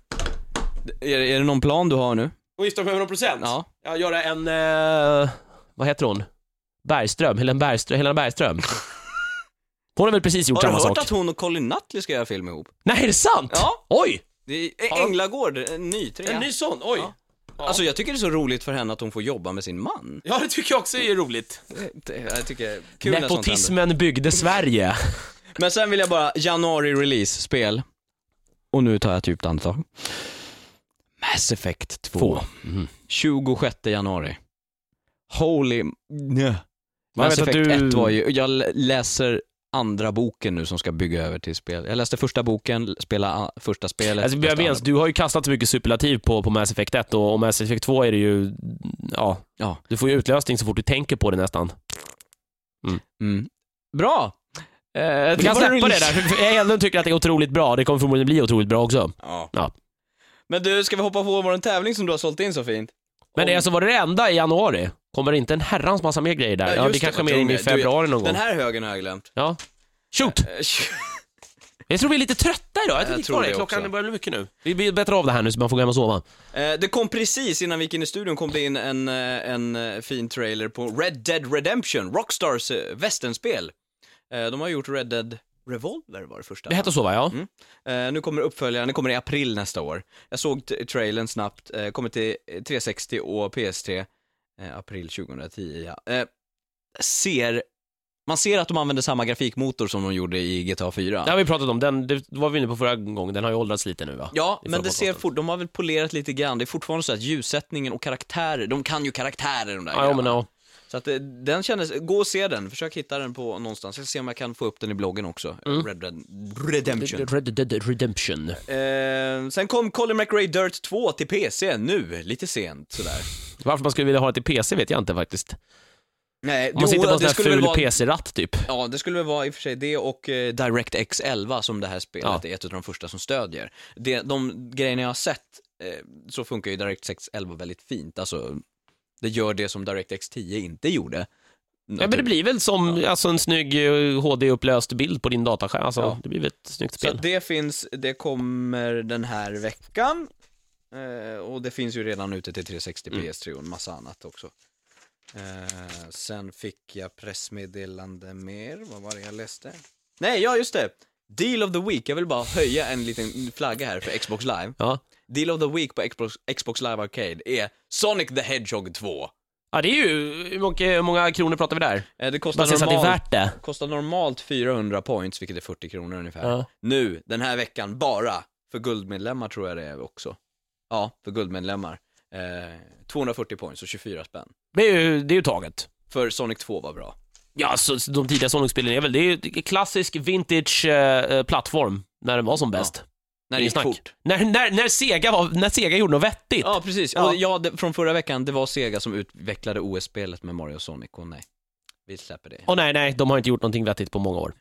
Är, är det någon plan du har nu? Hon gifte sig med 100 procent? Ja. Ja, göra en, eh, vad heter hon? Bergström, Helena Bergström, Helena Bergström. Hon har väl precis gjort Har du samma hört sak? att hon och Colin Nutley ska göra film ihop? Nej, är det sant? Ja. Oj! Det är. Änglagård, en ny trea. En ny sån, oj. Ja. Alltså jag tycker det är så roligt för henne att hon får jobba med sin man. Ja, det tycker jag också är roligt. Det- Jag tycker kul när sånt händer. Nepotismen byggde Sverige. Men sen vill jag bara, januari release spel. Och nu tar jag ett djupt andetag. Mass Effect 2. Två. Mhm. 26 januari. Holy... Nö. Mass vet att Effect du- 1 var ju, jag lä- läser andra boken nu som ska bygga över till spel. Jag läste första boken, spela första spelet. Alltså, jag vet, du har ju kastat så mycket superlativ på, på Mass Effect 1 och, och Mass Effect 2 är det ju, ja, Ja. du får ju utlösning så fort du tänker på det nästan. Mm. Bra! Eh, Vi kan släppa det där, för jag ändå tycker att det är otroligt bra. Det kommer förmodligen bli otroligt bra också. Ja. Ja. Men du, ska vi hoppa på vår tävling som du har sålt in så fint? Men det är alltså var det enda i januari? Kommer det inte en herrans massa mer grejer där? Ja, Ja, det kanske är mer in i februari någon gång. Den här högen har jag glömt. Ja. Shoot! Eh, Jag tror vi är lite trötta idag. Jag, Jag tror det. Klockan börjar bli mycket nu. Vi vi bättrar av det här nu så man får gå hem och sova. Eh, Det kom precis innan vi gick in i studion kom det in en, eh, en eh, fin trailer på Red Dead Redemption, Rockstars eh, västernspel. Eh, De har gjort Red Dead Revolver var det första. Det hette så va? Ja. Eh, Nu kommer uppföljaren, den kommer i april nästa år. Jag såg trailern snabbt, eh, kommer till eh, 360 och PS3, eh, april 2010 ja. Eh, Ser, man ser att de använder samma grafikmotor som de gjorde i GTA 4. Det har vi pratat om. Den, det var vi inne på förra gången. Den har ju åldrats lite nu va? Ja, I men det ser fort, de har väl polerat lite grann. Det är fortfarande så att ljussättningen och karaktärer, de kan ju karaktärer de där Ja, men ja. Så att eh, den kändes, gå och se den, försök hitta den på någonstans. Jag ska se om jag kan få upp den i bloggen också, Mm. Red Dead Redemption. Red Dead Redemption. Eh, sen kom Colin McRae Dirt 2 till PC nu, lite sent sådär. Varför man skulle vilja ha det till PC vet jag inte faktiskt. Nej, Om man sitter på en sån det här skulle väl ful vara, PC-ratt typ. Ja, det skulle väl vara i och för sig det och eh, DirectX 11 som det här spelet Ja. är ett av de första som stödjer. Det, de grejerna jag har sett eh, så funkar ju DirectX 11 väldigt fint. Alltså, det gör det som DirectX 10 inte gjorde. Ja, men det blir väl som alltså, en snygg eh, HD-upplöst bild på din dataskärm. Alltså, Ja. Det blir väl ett snyggt Så spel. att det finns, det kommer den här veckan. Eh, och det finns ju redan ute till 360 Mm. PS3 och en massa annat också. Eh, sen fick jag pressmeddelande mer, vad var det jag läste? Nej, ja just det! Deal of the Week, jag vill bara höja en liten flagga här för Xbox Live. Ja. Deal of the Week på Xbox, Xbox Live Arcade är Sonic the Hedgehog 2. ja, det är ju... Hur många, hur många kronor pratar vi där? Eh, det kostar att det är normalt, värt det. kostar normalt 400 points, vilket är 40 kronor ungefär. Ja. Nu, den här veckan, bara för guldmedlemmar tror jag det är också. Ja, för guldmedlemmar. Eh, 240 points och 24 spänn. Det är ju, det är ju taget. För Sonic 2 var bra. Ja, så de tidiga Sonic-spelen är väl, det är ju klassisk vintage eh, plattform när den var som bäst. När det gick fort. När, när, när, Sega var, när Sega gjorde något vettigt. Ja, precis. Ja. Och ja, det, från förra veckan, det var Sega som utvecklade OS-spelet med Mario och Sonic, och nej. Vi släpper det. Och nej, nej, de har inte gjort någonting vettigt på många år.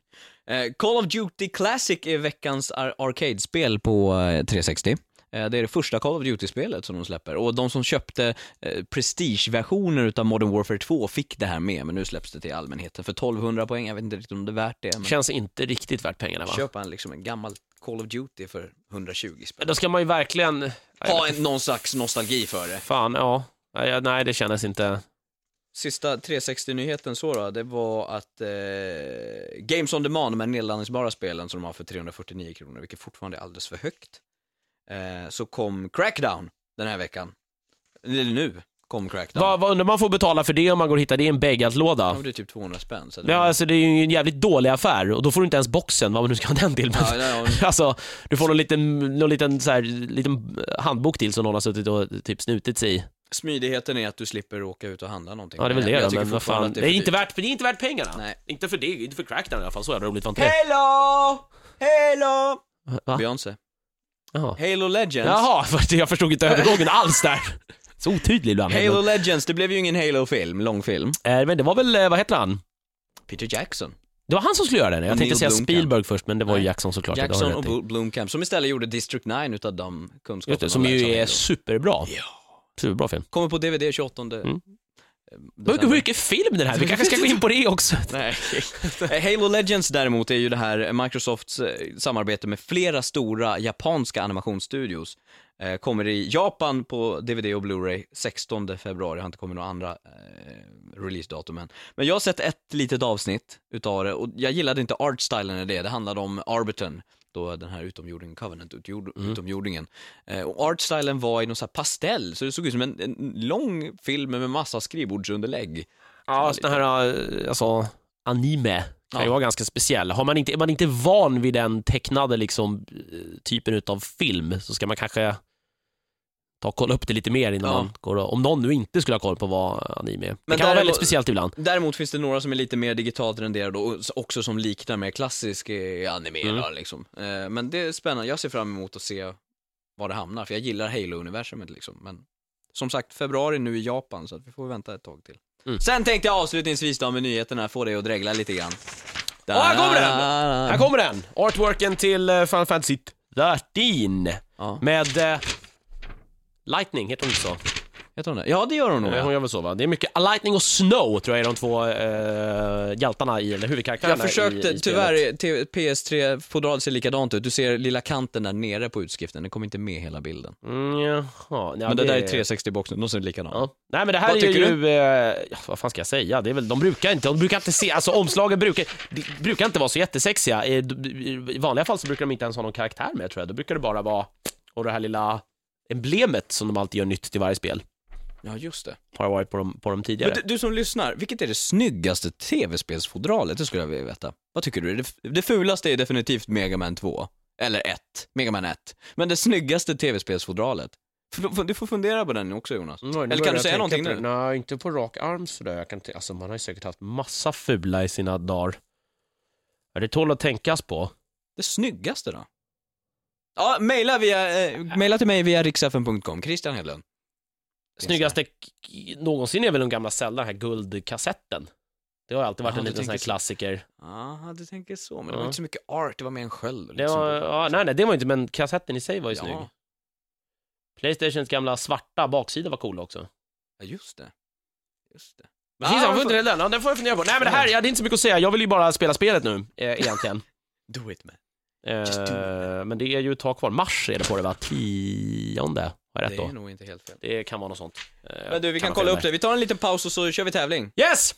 Eh, Call of Duty Classic är veckans ar- arcade-spel på eh, 360. Eh, Det är det första Call of Duty-spelet som de släpper. Och de som köpte eh, Prestige-versioner utav Modern Warfare 2 fick det här med, men nu släpps det till allmänheten för 1200 poäng. Jag vet inte riktigt om det är värt det, men Känns inte riktigt värt pengarna va? köpa en, liksom, en gammal Call of Duty för 120 spänn. Då ska man ju verkligen... Ha en, någon slags nostalgi för det. Fan, ja, Nej, det kändes inte... Sista 360-nyheten så då, det var att eh, Games on Demand, de här nedladdningsbara spelen som de har för 349 kronor, vilket fortfarande är alldeles för högt, eh, så kom Crackdown den här veckan. Eller nu kom Crackdown. Vad, vad undrar man får betala för det om man går och hittar det i en Ja, bäggat-låda? men det är typ 200 spänn. Så det Ja, alltså det är ju en jävligt dålig affär och då får du inte ens boxen, vad man nu ska ha den till. Men, Ja, ja, ja. alltså, du får någon liten, någon liten, så här, liten handbok till som någon har suttit och typ snutit sig i. Smidigheten är att du slipper åka ut och handla någonting. Ja, det är väl det tycker men vad fan. Det för är, inte värt, det är inte värt pengarna. Nej. Inte för det, inte för Crackdown i alla fall, så jävla roligt var inte det. Halo! Halo! Va? Beyoncé. Jaha. Halo Legends. Jaha, för jag förstod inte övergången alls där. Så otydlig ibland. Halo Legends, det blev ju ingen Halo-film, långfilm. Eh, men det var väl, eh, vad heter han? Peter Jackson. Det var han som skulle göra den. Jag Och tänkte Neil säga Blomkamp. Spielberg först, men det var ju Nej. Jackson såklart. Jackson och. Blo- Blomkamp, som istället gjorde District 9 utav de kunskaperna Just det, som sig ju om är Halo. superbra. Ja. Superbra film. Kommer på DVD 28 Mm. Hur mycket film den här? Vi kanske ska gå in på det också. Nej. Halo Legends däremot är ju det här Microsofts eh, samarbete med flera stora japanska animationsstudios. Eh, kommer i Japan på DVD och Blu-ray 16 februari, har inte kommit några andra eh, releasedatum än. Men jag har sett ett litet avsnitt utav det och jag gillade inte artstylen i det. Det handlade om Arbiton, då den här utomjordingen, Covenant, utjord, utomjordingen. Eh, och artstylen var i någon sån här pastell, så det såg ut som en, en lång film med massa skrivbordsunderlägg. Ja, sån här, eh, alltså, anime kan ju Ja. vara ganska speciell. Har man inte, är man inte van vid den tecknade liksom, eh, typen utav film så ska man kanske ta och kolla upp det lite mer innan Ja. man går och, Om någon nu inte skulle ha koll på vad anime är. Det Men kan vara väldigt speciellt ibland. Däremot finns det några som är lite mer digitalt renderade och också som liknar mer klassisk eh, anime Mm. då, liksom. Eh, Men det är spännande, jag ser fram emot att se var det hamnar, för jag gillar Halo-universumet liksom. Men som sagt, februari nu i Japan, så att vi får vänta ett tag till. Mm. Sen tänkte jag avslutningsvis då med nyheterna, få dig att dregla lite grann. Åh, här kommer den! Här kommer den! Artworken till eh, Final Fantasy 13 Ja, med Lightning, heter hon inte så? heter hon det? Ja, det gör hon nog. Eh, Hon Ja. gör väl så va? Det är mycket Lightning och Snow tror jag är de två eh, hjältarna i, eller huvudkaraktärerna Jag försökte, i, i spelet. tyvärr, t- PS3-fodralet ser likadant ut. Du ser lilla kanten där nere på utskriften, den kommer inte med hela bilden. Mm, jaha, ja, Men det, där är 360-boxen, de ser likadana. Ja. Nej men det här Vad är tycker ju, eh, vad fan ska jag säga? Det är väl, de brukar inte, de brukar inte se, alltså omslagen brukar, de brukar inte vara så jättesexiga. I, I vanliga fall så brukar de inte ens ha någon karaktär med tror jag. Då brukar det bara vara, och det här lilla emblemet som de alltid gör nytt till varje spel. Ja, just det. Har varit på dem, på dem tidigare. Men du, du som lyssnar, vilket är det snyggaste tv-spelsfodralet? Det skulle jag vilja veta. Vad tycker du? Det, det fulaste är definitivt Mega Man 2. Eller 1. Mega Man 1. Men det snyggaste tv-spelsfodralet? Du får fundera på den också Jonas. Mm, Eller kan du säga någonting nu? Nej, inte på rak arm sådär. Jag kan inte, alltså man har ju säkert haft massa fula i sina dagar. Ja, det tål att tänkas på. Det snyggaste då? Ja, mejla, via, eh, mejla till mig via riksfn.com, Christian Hedlund. Snyggaste k- någonsin är väl den gamla Zelda, den här guldkassetten. Det har alltid varit Jaha, en du liten sån här tänker klassiker. Ja, du tänker så, men det var Ja. inte så mycket art, det var mer en sköld. Det liksom. var, ja, nej, nej, det var inte, men kassetten i sig var ju snygg. ja. Playstations gamla svarta baksida var cool också. ja, just det. Just det. Det finns Ah, får den, ja, den får jag fundera på. Nej men det här, ja, det är inte så mycket att säga, jag vill ju bara spela spelet nu, eh, egentligen. Do it man. Eh, men det är ju ett tag kvar, mars är det på det va? Tionde, har jag rätt Det då? är nog inte helt fel. Det kan vara något sånt. Eh, Men du, vi kan ha kolla upp det. Vi tar en liten paus och så kör vi tävling. Yes!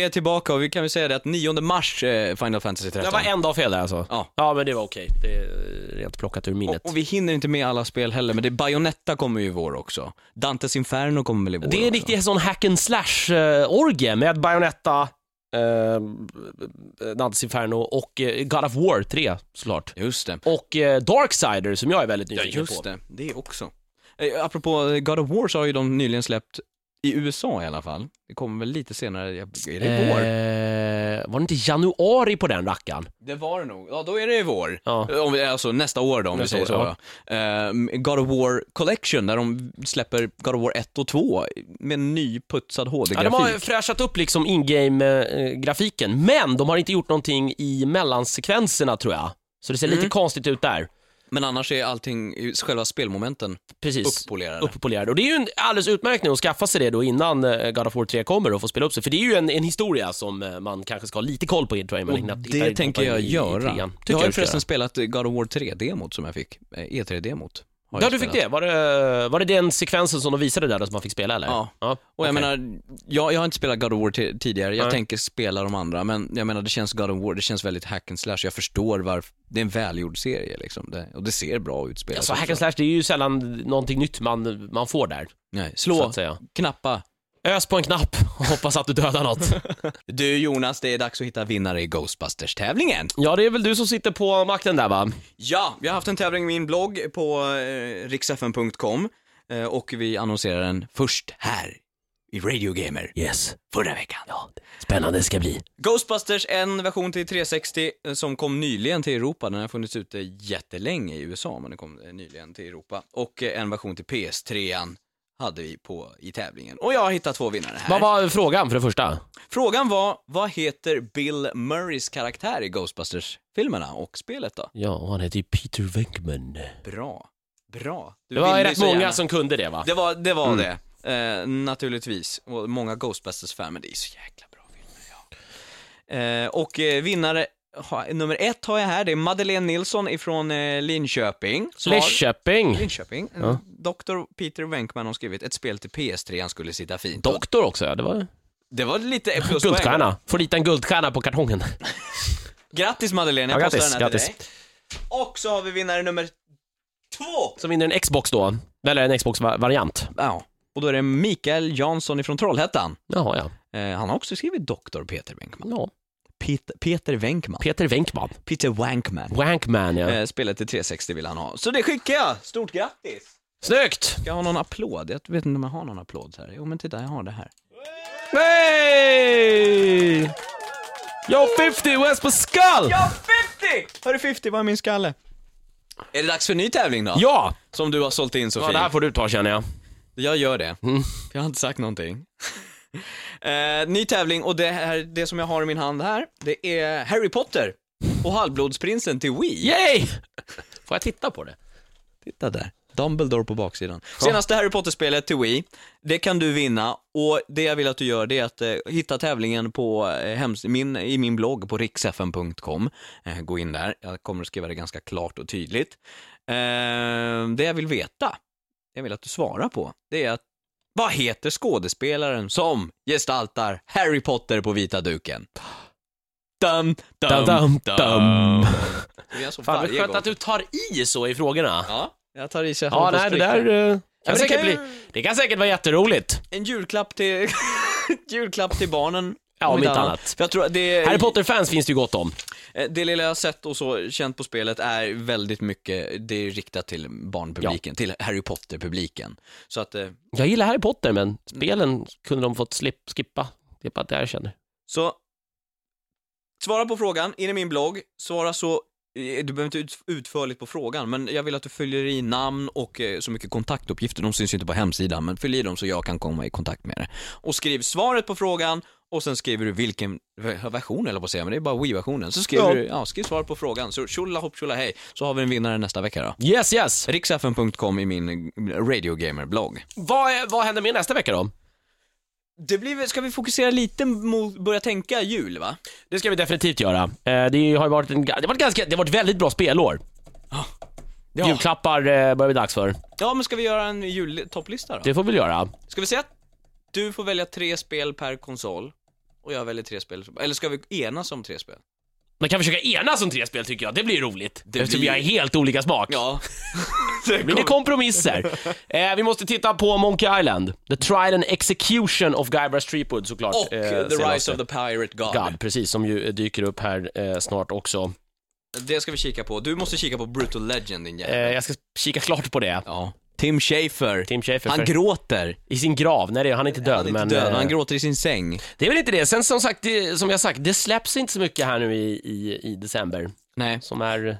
Vi är tillbaka och vi kan väl säga det att 9 mars eh, Final Fantasy 13. Det var en dag fel där alltså. Ja. Ja men det var okej, det är rent plockat ur minnet. Och, och vi hinner inte med alla spel heller, men det Bayonetta kommer ju i vår också. Dantes Inferno kommer väl i vår Det är en också. riktig sån hack and slash-orgie med Bayonetta, eh, Dantes Inferno och eh, God of War 3 såklart. Just det. Och eh, Darksider som jag är väldigt Ja, nyfiken just på. det. Det också. Eh, apropå eh, God of War så har ju de nyligen släppt, i USA i alla fall, det kommer väl lite senare, är det i vår? Eh, var det inte januari på den rackaren? Det var det nog. Ja, då är det i vår. Ja. Eh, Om vi, alltså nästa år då, om Nästa vi säger år, så. Eh, God of War Collection, där de släpper God of War 1 och 2 med en ny putsad Ja, HD-grafik. de har fräschat upp liksom in-game-grafiken, men de har inte gjort någonting i mellansekvenserna tror jag. Så det ser lite Mm. konstigt ut där. Men annars är allting, själva spelmomenten, Precis. upppolerade. Upppolerade. Och det är ju en alldeles utmärkning att skaffa sig det då innan eh, God of War 3 kommer och få spela upp sig. För det är ju en, en historia som eh, man kanske ska ha lite koll på tror jag. Man Och hitta- det tänker jag i- i göra. trean. Jag har jag ju förresten spelat God of War 3-demot som jag fick, eh, E3-demot. Har Ja, jag du fick spelat. det. Var, det. var det den sekvensen som de visade där som man fick spela eller? Ja. Och jag okej. menar, jag, jag har inte spelat God of War ti- tidigare, jag Nej. tänker spela de andra, men jag menar det känns God of War, det känns väldigt hack and slash, jag förstår varför, det är en välgjord serie liksom, det, och det ser bra ut spelat Alltså, hack and slash, det är ju sällan någonting nytt man, man får där. Nej, Så slå, att säga. knappa. Ös på en knapp och hoppas att du dödar något. Du Jonas, det är dags att hitta vinnare i Ghostbusters-tävlingen. ja, det är väl du som sitter på makten där va? Ja, vi har haft en tävling i min blogg på eh, riksfn.com eh, och vi annonserar den först här i Radio Gamer Yes. förra veckan. Ja, spännande det ska bli. Ghostbusters, en version till 360 eh, som kom nyligen till Europa. Den har funnits ute jättelänge i USA, men den kom eh, nyligen till Europa. Och eh, en version till PS3 hade vi på i tävlingen. Och jag har hittat två vinnare här. Vad var frågan för det första? Frågan var, vad heter Bill Murrays karaktär i Ghostbusters-filmerna och spelet då? Ja, han heter ju Peter Venkman. Bra. Bra. Du Det var rätt många gärna. som kunde det va? Det var det, var Mm. det. Eh, naturligtvis. Och många Ghostbusters-fan, men det är så jäkla bra filmer. Ja. Eh, och eh, vinnare, ha, nummer ett har jag här, det är Madeleine Nilsson ifrån eh, Linköping. som har- Lidköping. Linköping. Ja. Dr. Peter Wenkman har skrivit ett spel till PS3 han skulle sitta fint. Doktor också, ja. Det var Det var lite pluspoäng. guldstjärna. Får dit en guldstjärna på kartongen. Grattis Madeleine, jag Ja, grattis, den här till dig. Och så har vi vinnare nummer två. Som vinner en Xbox då. Eller en Xbox-variant. Ja. Och då är det Mikael Jansson ifrån Trollhättan. Jaha, ja. Eh, han har också skrivit Dr. Peter Wenkman. ja. Peter, Peter Wenkman. Peter Venkman. Peter Wankman. Wankman, ja. Eh, spelet till 360 vill han ha. Så det skickar jag! Stort grattis! Snyggt! Ska jag ha någon applåd? Jag vet inte om jag har någon applåd här. Jo men titta, jag har det här. Hey! Yo 50, where's Pascal? Ja, 50! Hörru 50, vad är min skalle? Är det dags för en ny tävling då? Ja! Som du har sålt in så ja! Det här får du ta känner jag. Jag gör det. Mm. Jag har inte sagt någonting. eh, ny tävling och det, här, det som jag har i min hand här, det är Harry Potter och Halvblodsprinsen till Wii. Yay! Får jag titta på det? Titta där. Dumbledore på baksidan. Senaste Harry Potter-spelet till Wii, det kan du vinna och det jag vill att du gör det är att eh, hitta tävlingen på, eh, hems- min, i min blogg på riksfn.com. Eh, gå in där, jag kommer att skriva det ganska klart och tydligt. Eh, det jag vill veta, jag vill att du svarar på, det är att vad heter skådespelaren som gestaltar Harry Potter på vita duken? Dum, dum, Dum, dum, alltså Fan, varje skönt gång. att du tar i så i frågorna. Ja, jag tar i så jag Ja, nej, det där eh, kan det säkert kan bli, det kan säkert vara jätteroligt. En julklapp till... julklapp till barnen. Ja, om inte annat. För jag tror att det, Harry Potter-fans finns det ju gott om. eh, det lilla jag har sett och så känt på spelet är väldigt mycket, det är riktat till barnpubliken, till Harry Potter-publiken. Så att, eh, Jag gillar Harry Potter, men spelen kunde de fått slip, skippa. Det är bara det jag känner. så svara på frågan in i min blogg, svara så eh, du behöver inte ut, utförligt på frågan, men jag vill att du fyller i namn och eh, så mycket kontaktuppgifter, de syns ju inte på hemsidan, men fyll i dem så jag kan komma i kontakt med det. Och skriv svaret på frågan och sen skriver du vilken version eller på att säga, men det är bara Wii-versionen. Så skriver Ja. du, ja, skriv svaret på frågan, så tjolla hopp tjolla hej, så har vi en vinnare nästa vecka då. Yes, yes! Riksfn.com i min eh, Radio Gamer-blogg. Vad, är, vad händer med nästa vecka då? Det blir, väl- ska vi fokusera lite mot, börja tänka jul va? Det ska vi definitivt göra. Eh, Det har ju varit, en, det har varit, ganska, det har varit väldigt bra spelår. Ja. Julklappar eh, börjar bli dags för. Ja, men ska vi göra en jultopplista då? Det får vi väl göra. Ska vi säga att du får välja tre spel per konsol och jag väljer tre spel, eller ska vi enas om tre spel? Man kan försöka enas om tre spel tycker jag, det blir roligt. Det Eftersom blir- vi har helt olika smak. Ja. Det blir det kompromisser. eh, vi måste titta på Monkey Island. The Trial and Execution of Guybrush Threepwood såklart. Och eh, The Rise of the Pirate God. God, precis, som ju dyker upp här eh, snart också. Det ska vi kika på. Du måste kika på Brutal Legend din Eh, jävel. jag ska kika klart på det. Ja. Tim Schafer. Tim Schafer. Han för- gråter. I sin grav, nej det är han är inte död. han är men, inte död, eh, han gråter i sin säng. Det är väl inte det. Sen som sagt, det, som jag sagt, det släpps inte så mycket här nu i, i, i december. Nej, Som är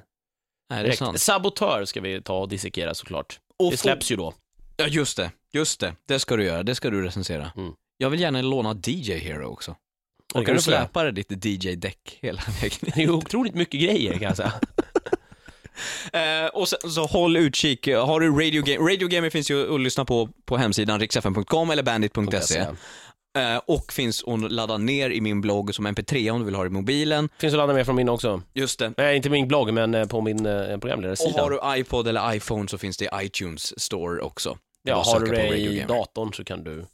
nej det är sant. Sabotör ska vi ta och dissekera såklart. Och det släpps ju då. Ja, just det. Just det. Det ska du göra. Det ska du recensera. Mm. Jag vill gärna låna DJ Hero också. det Och kan du släpa ditt DJ-däck hela vägen? Det är ju otroligt mycket grejer kan jag säga. Eh, och sen, så håll utkik. Har du Radio Game, Radio Gamer finns ju att lyssna på på hemsidan riksfn.com eller bandit.se. Eh, och finns att ladda ner i min blogg som mp3 om du vill ha det i mobilen. Finns att ladda med från min också. Just det. Nej, inte min blogg, men eh, på min eh, Och programledarsida. har du iPod eller iPhone så finns det i iTunes store också. ja, Bara har söka du på det Radio i Gamer. datorn så kan du...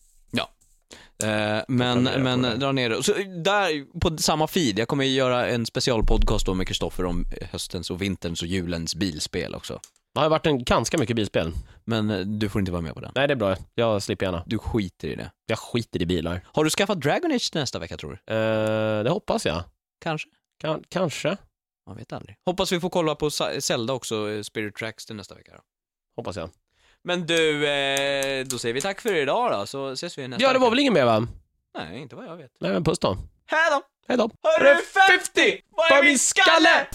Eh, men men det. dra ner det. Så där, på samma feed, jag kommer göra en specialpodcast då med Kristoffer om höstens och vinterns och julens bilspel också. Det har ju varit en ganska mycket bilspel. Men eh, du får inte vara med på den. Nej, det är bra. Jag slipper gärna. Du skiter i det. Jag skiter i bilar. Har du skaffat Dragon Age nästa vecka tror du? Eh, det hoppas jag. Kanske? Kan, kanske. Man vet aldrig. Hoppas vi får kolla på Zelda också, eh, Spirit Tracks till nästa vecka då. Hoppas jag. Men du, eh, då säger vi tack för idag då, så ses vi nästa Ja, det var väl ingen mer va? Nej, inte vad jag vet. Nej, men puss då. Hej då! Hej då. Hörru 50! Vad är min skalle?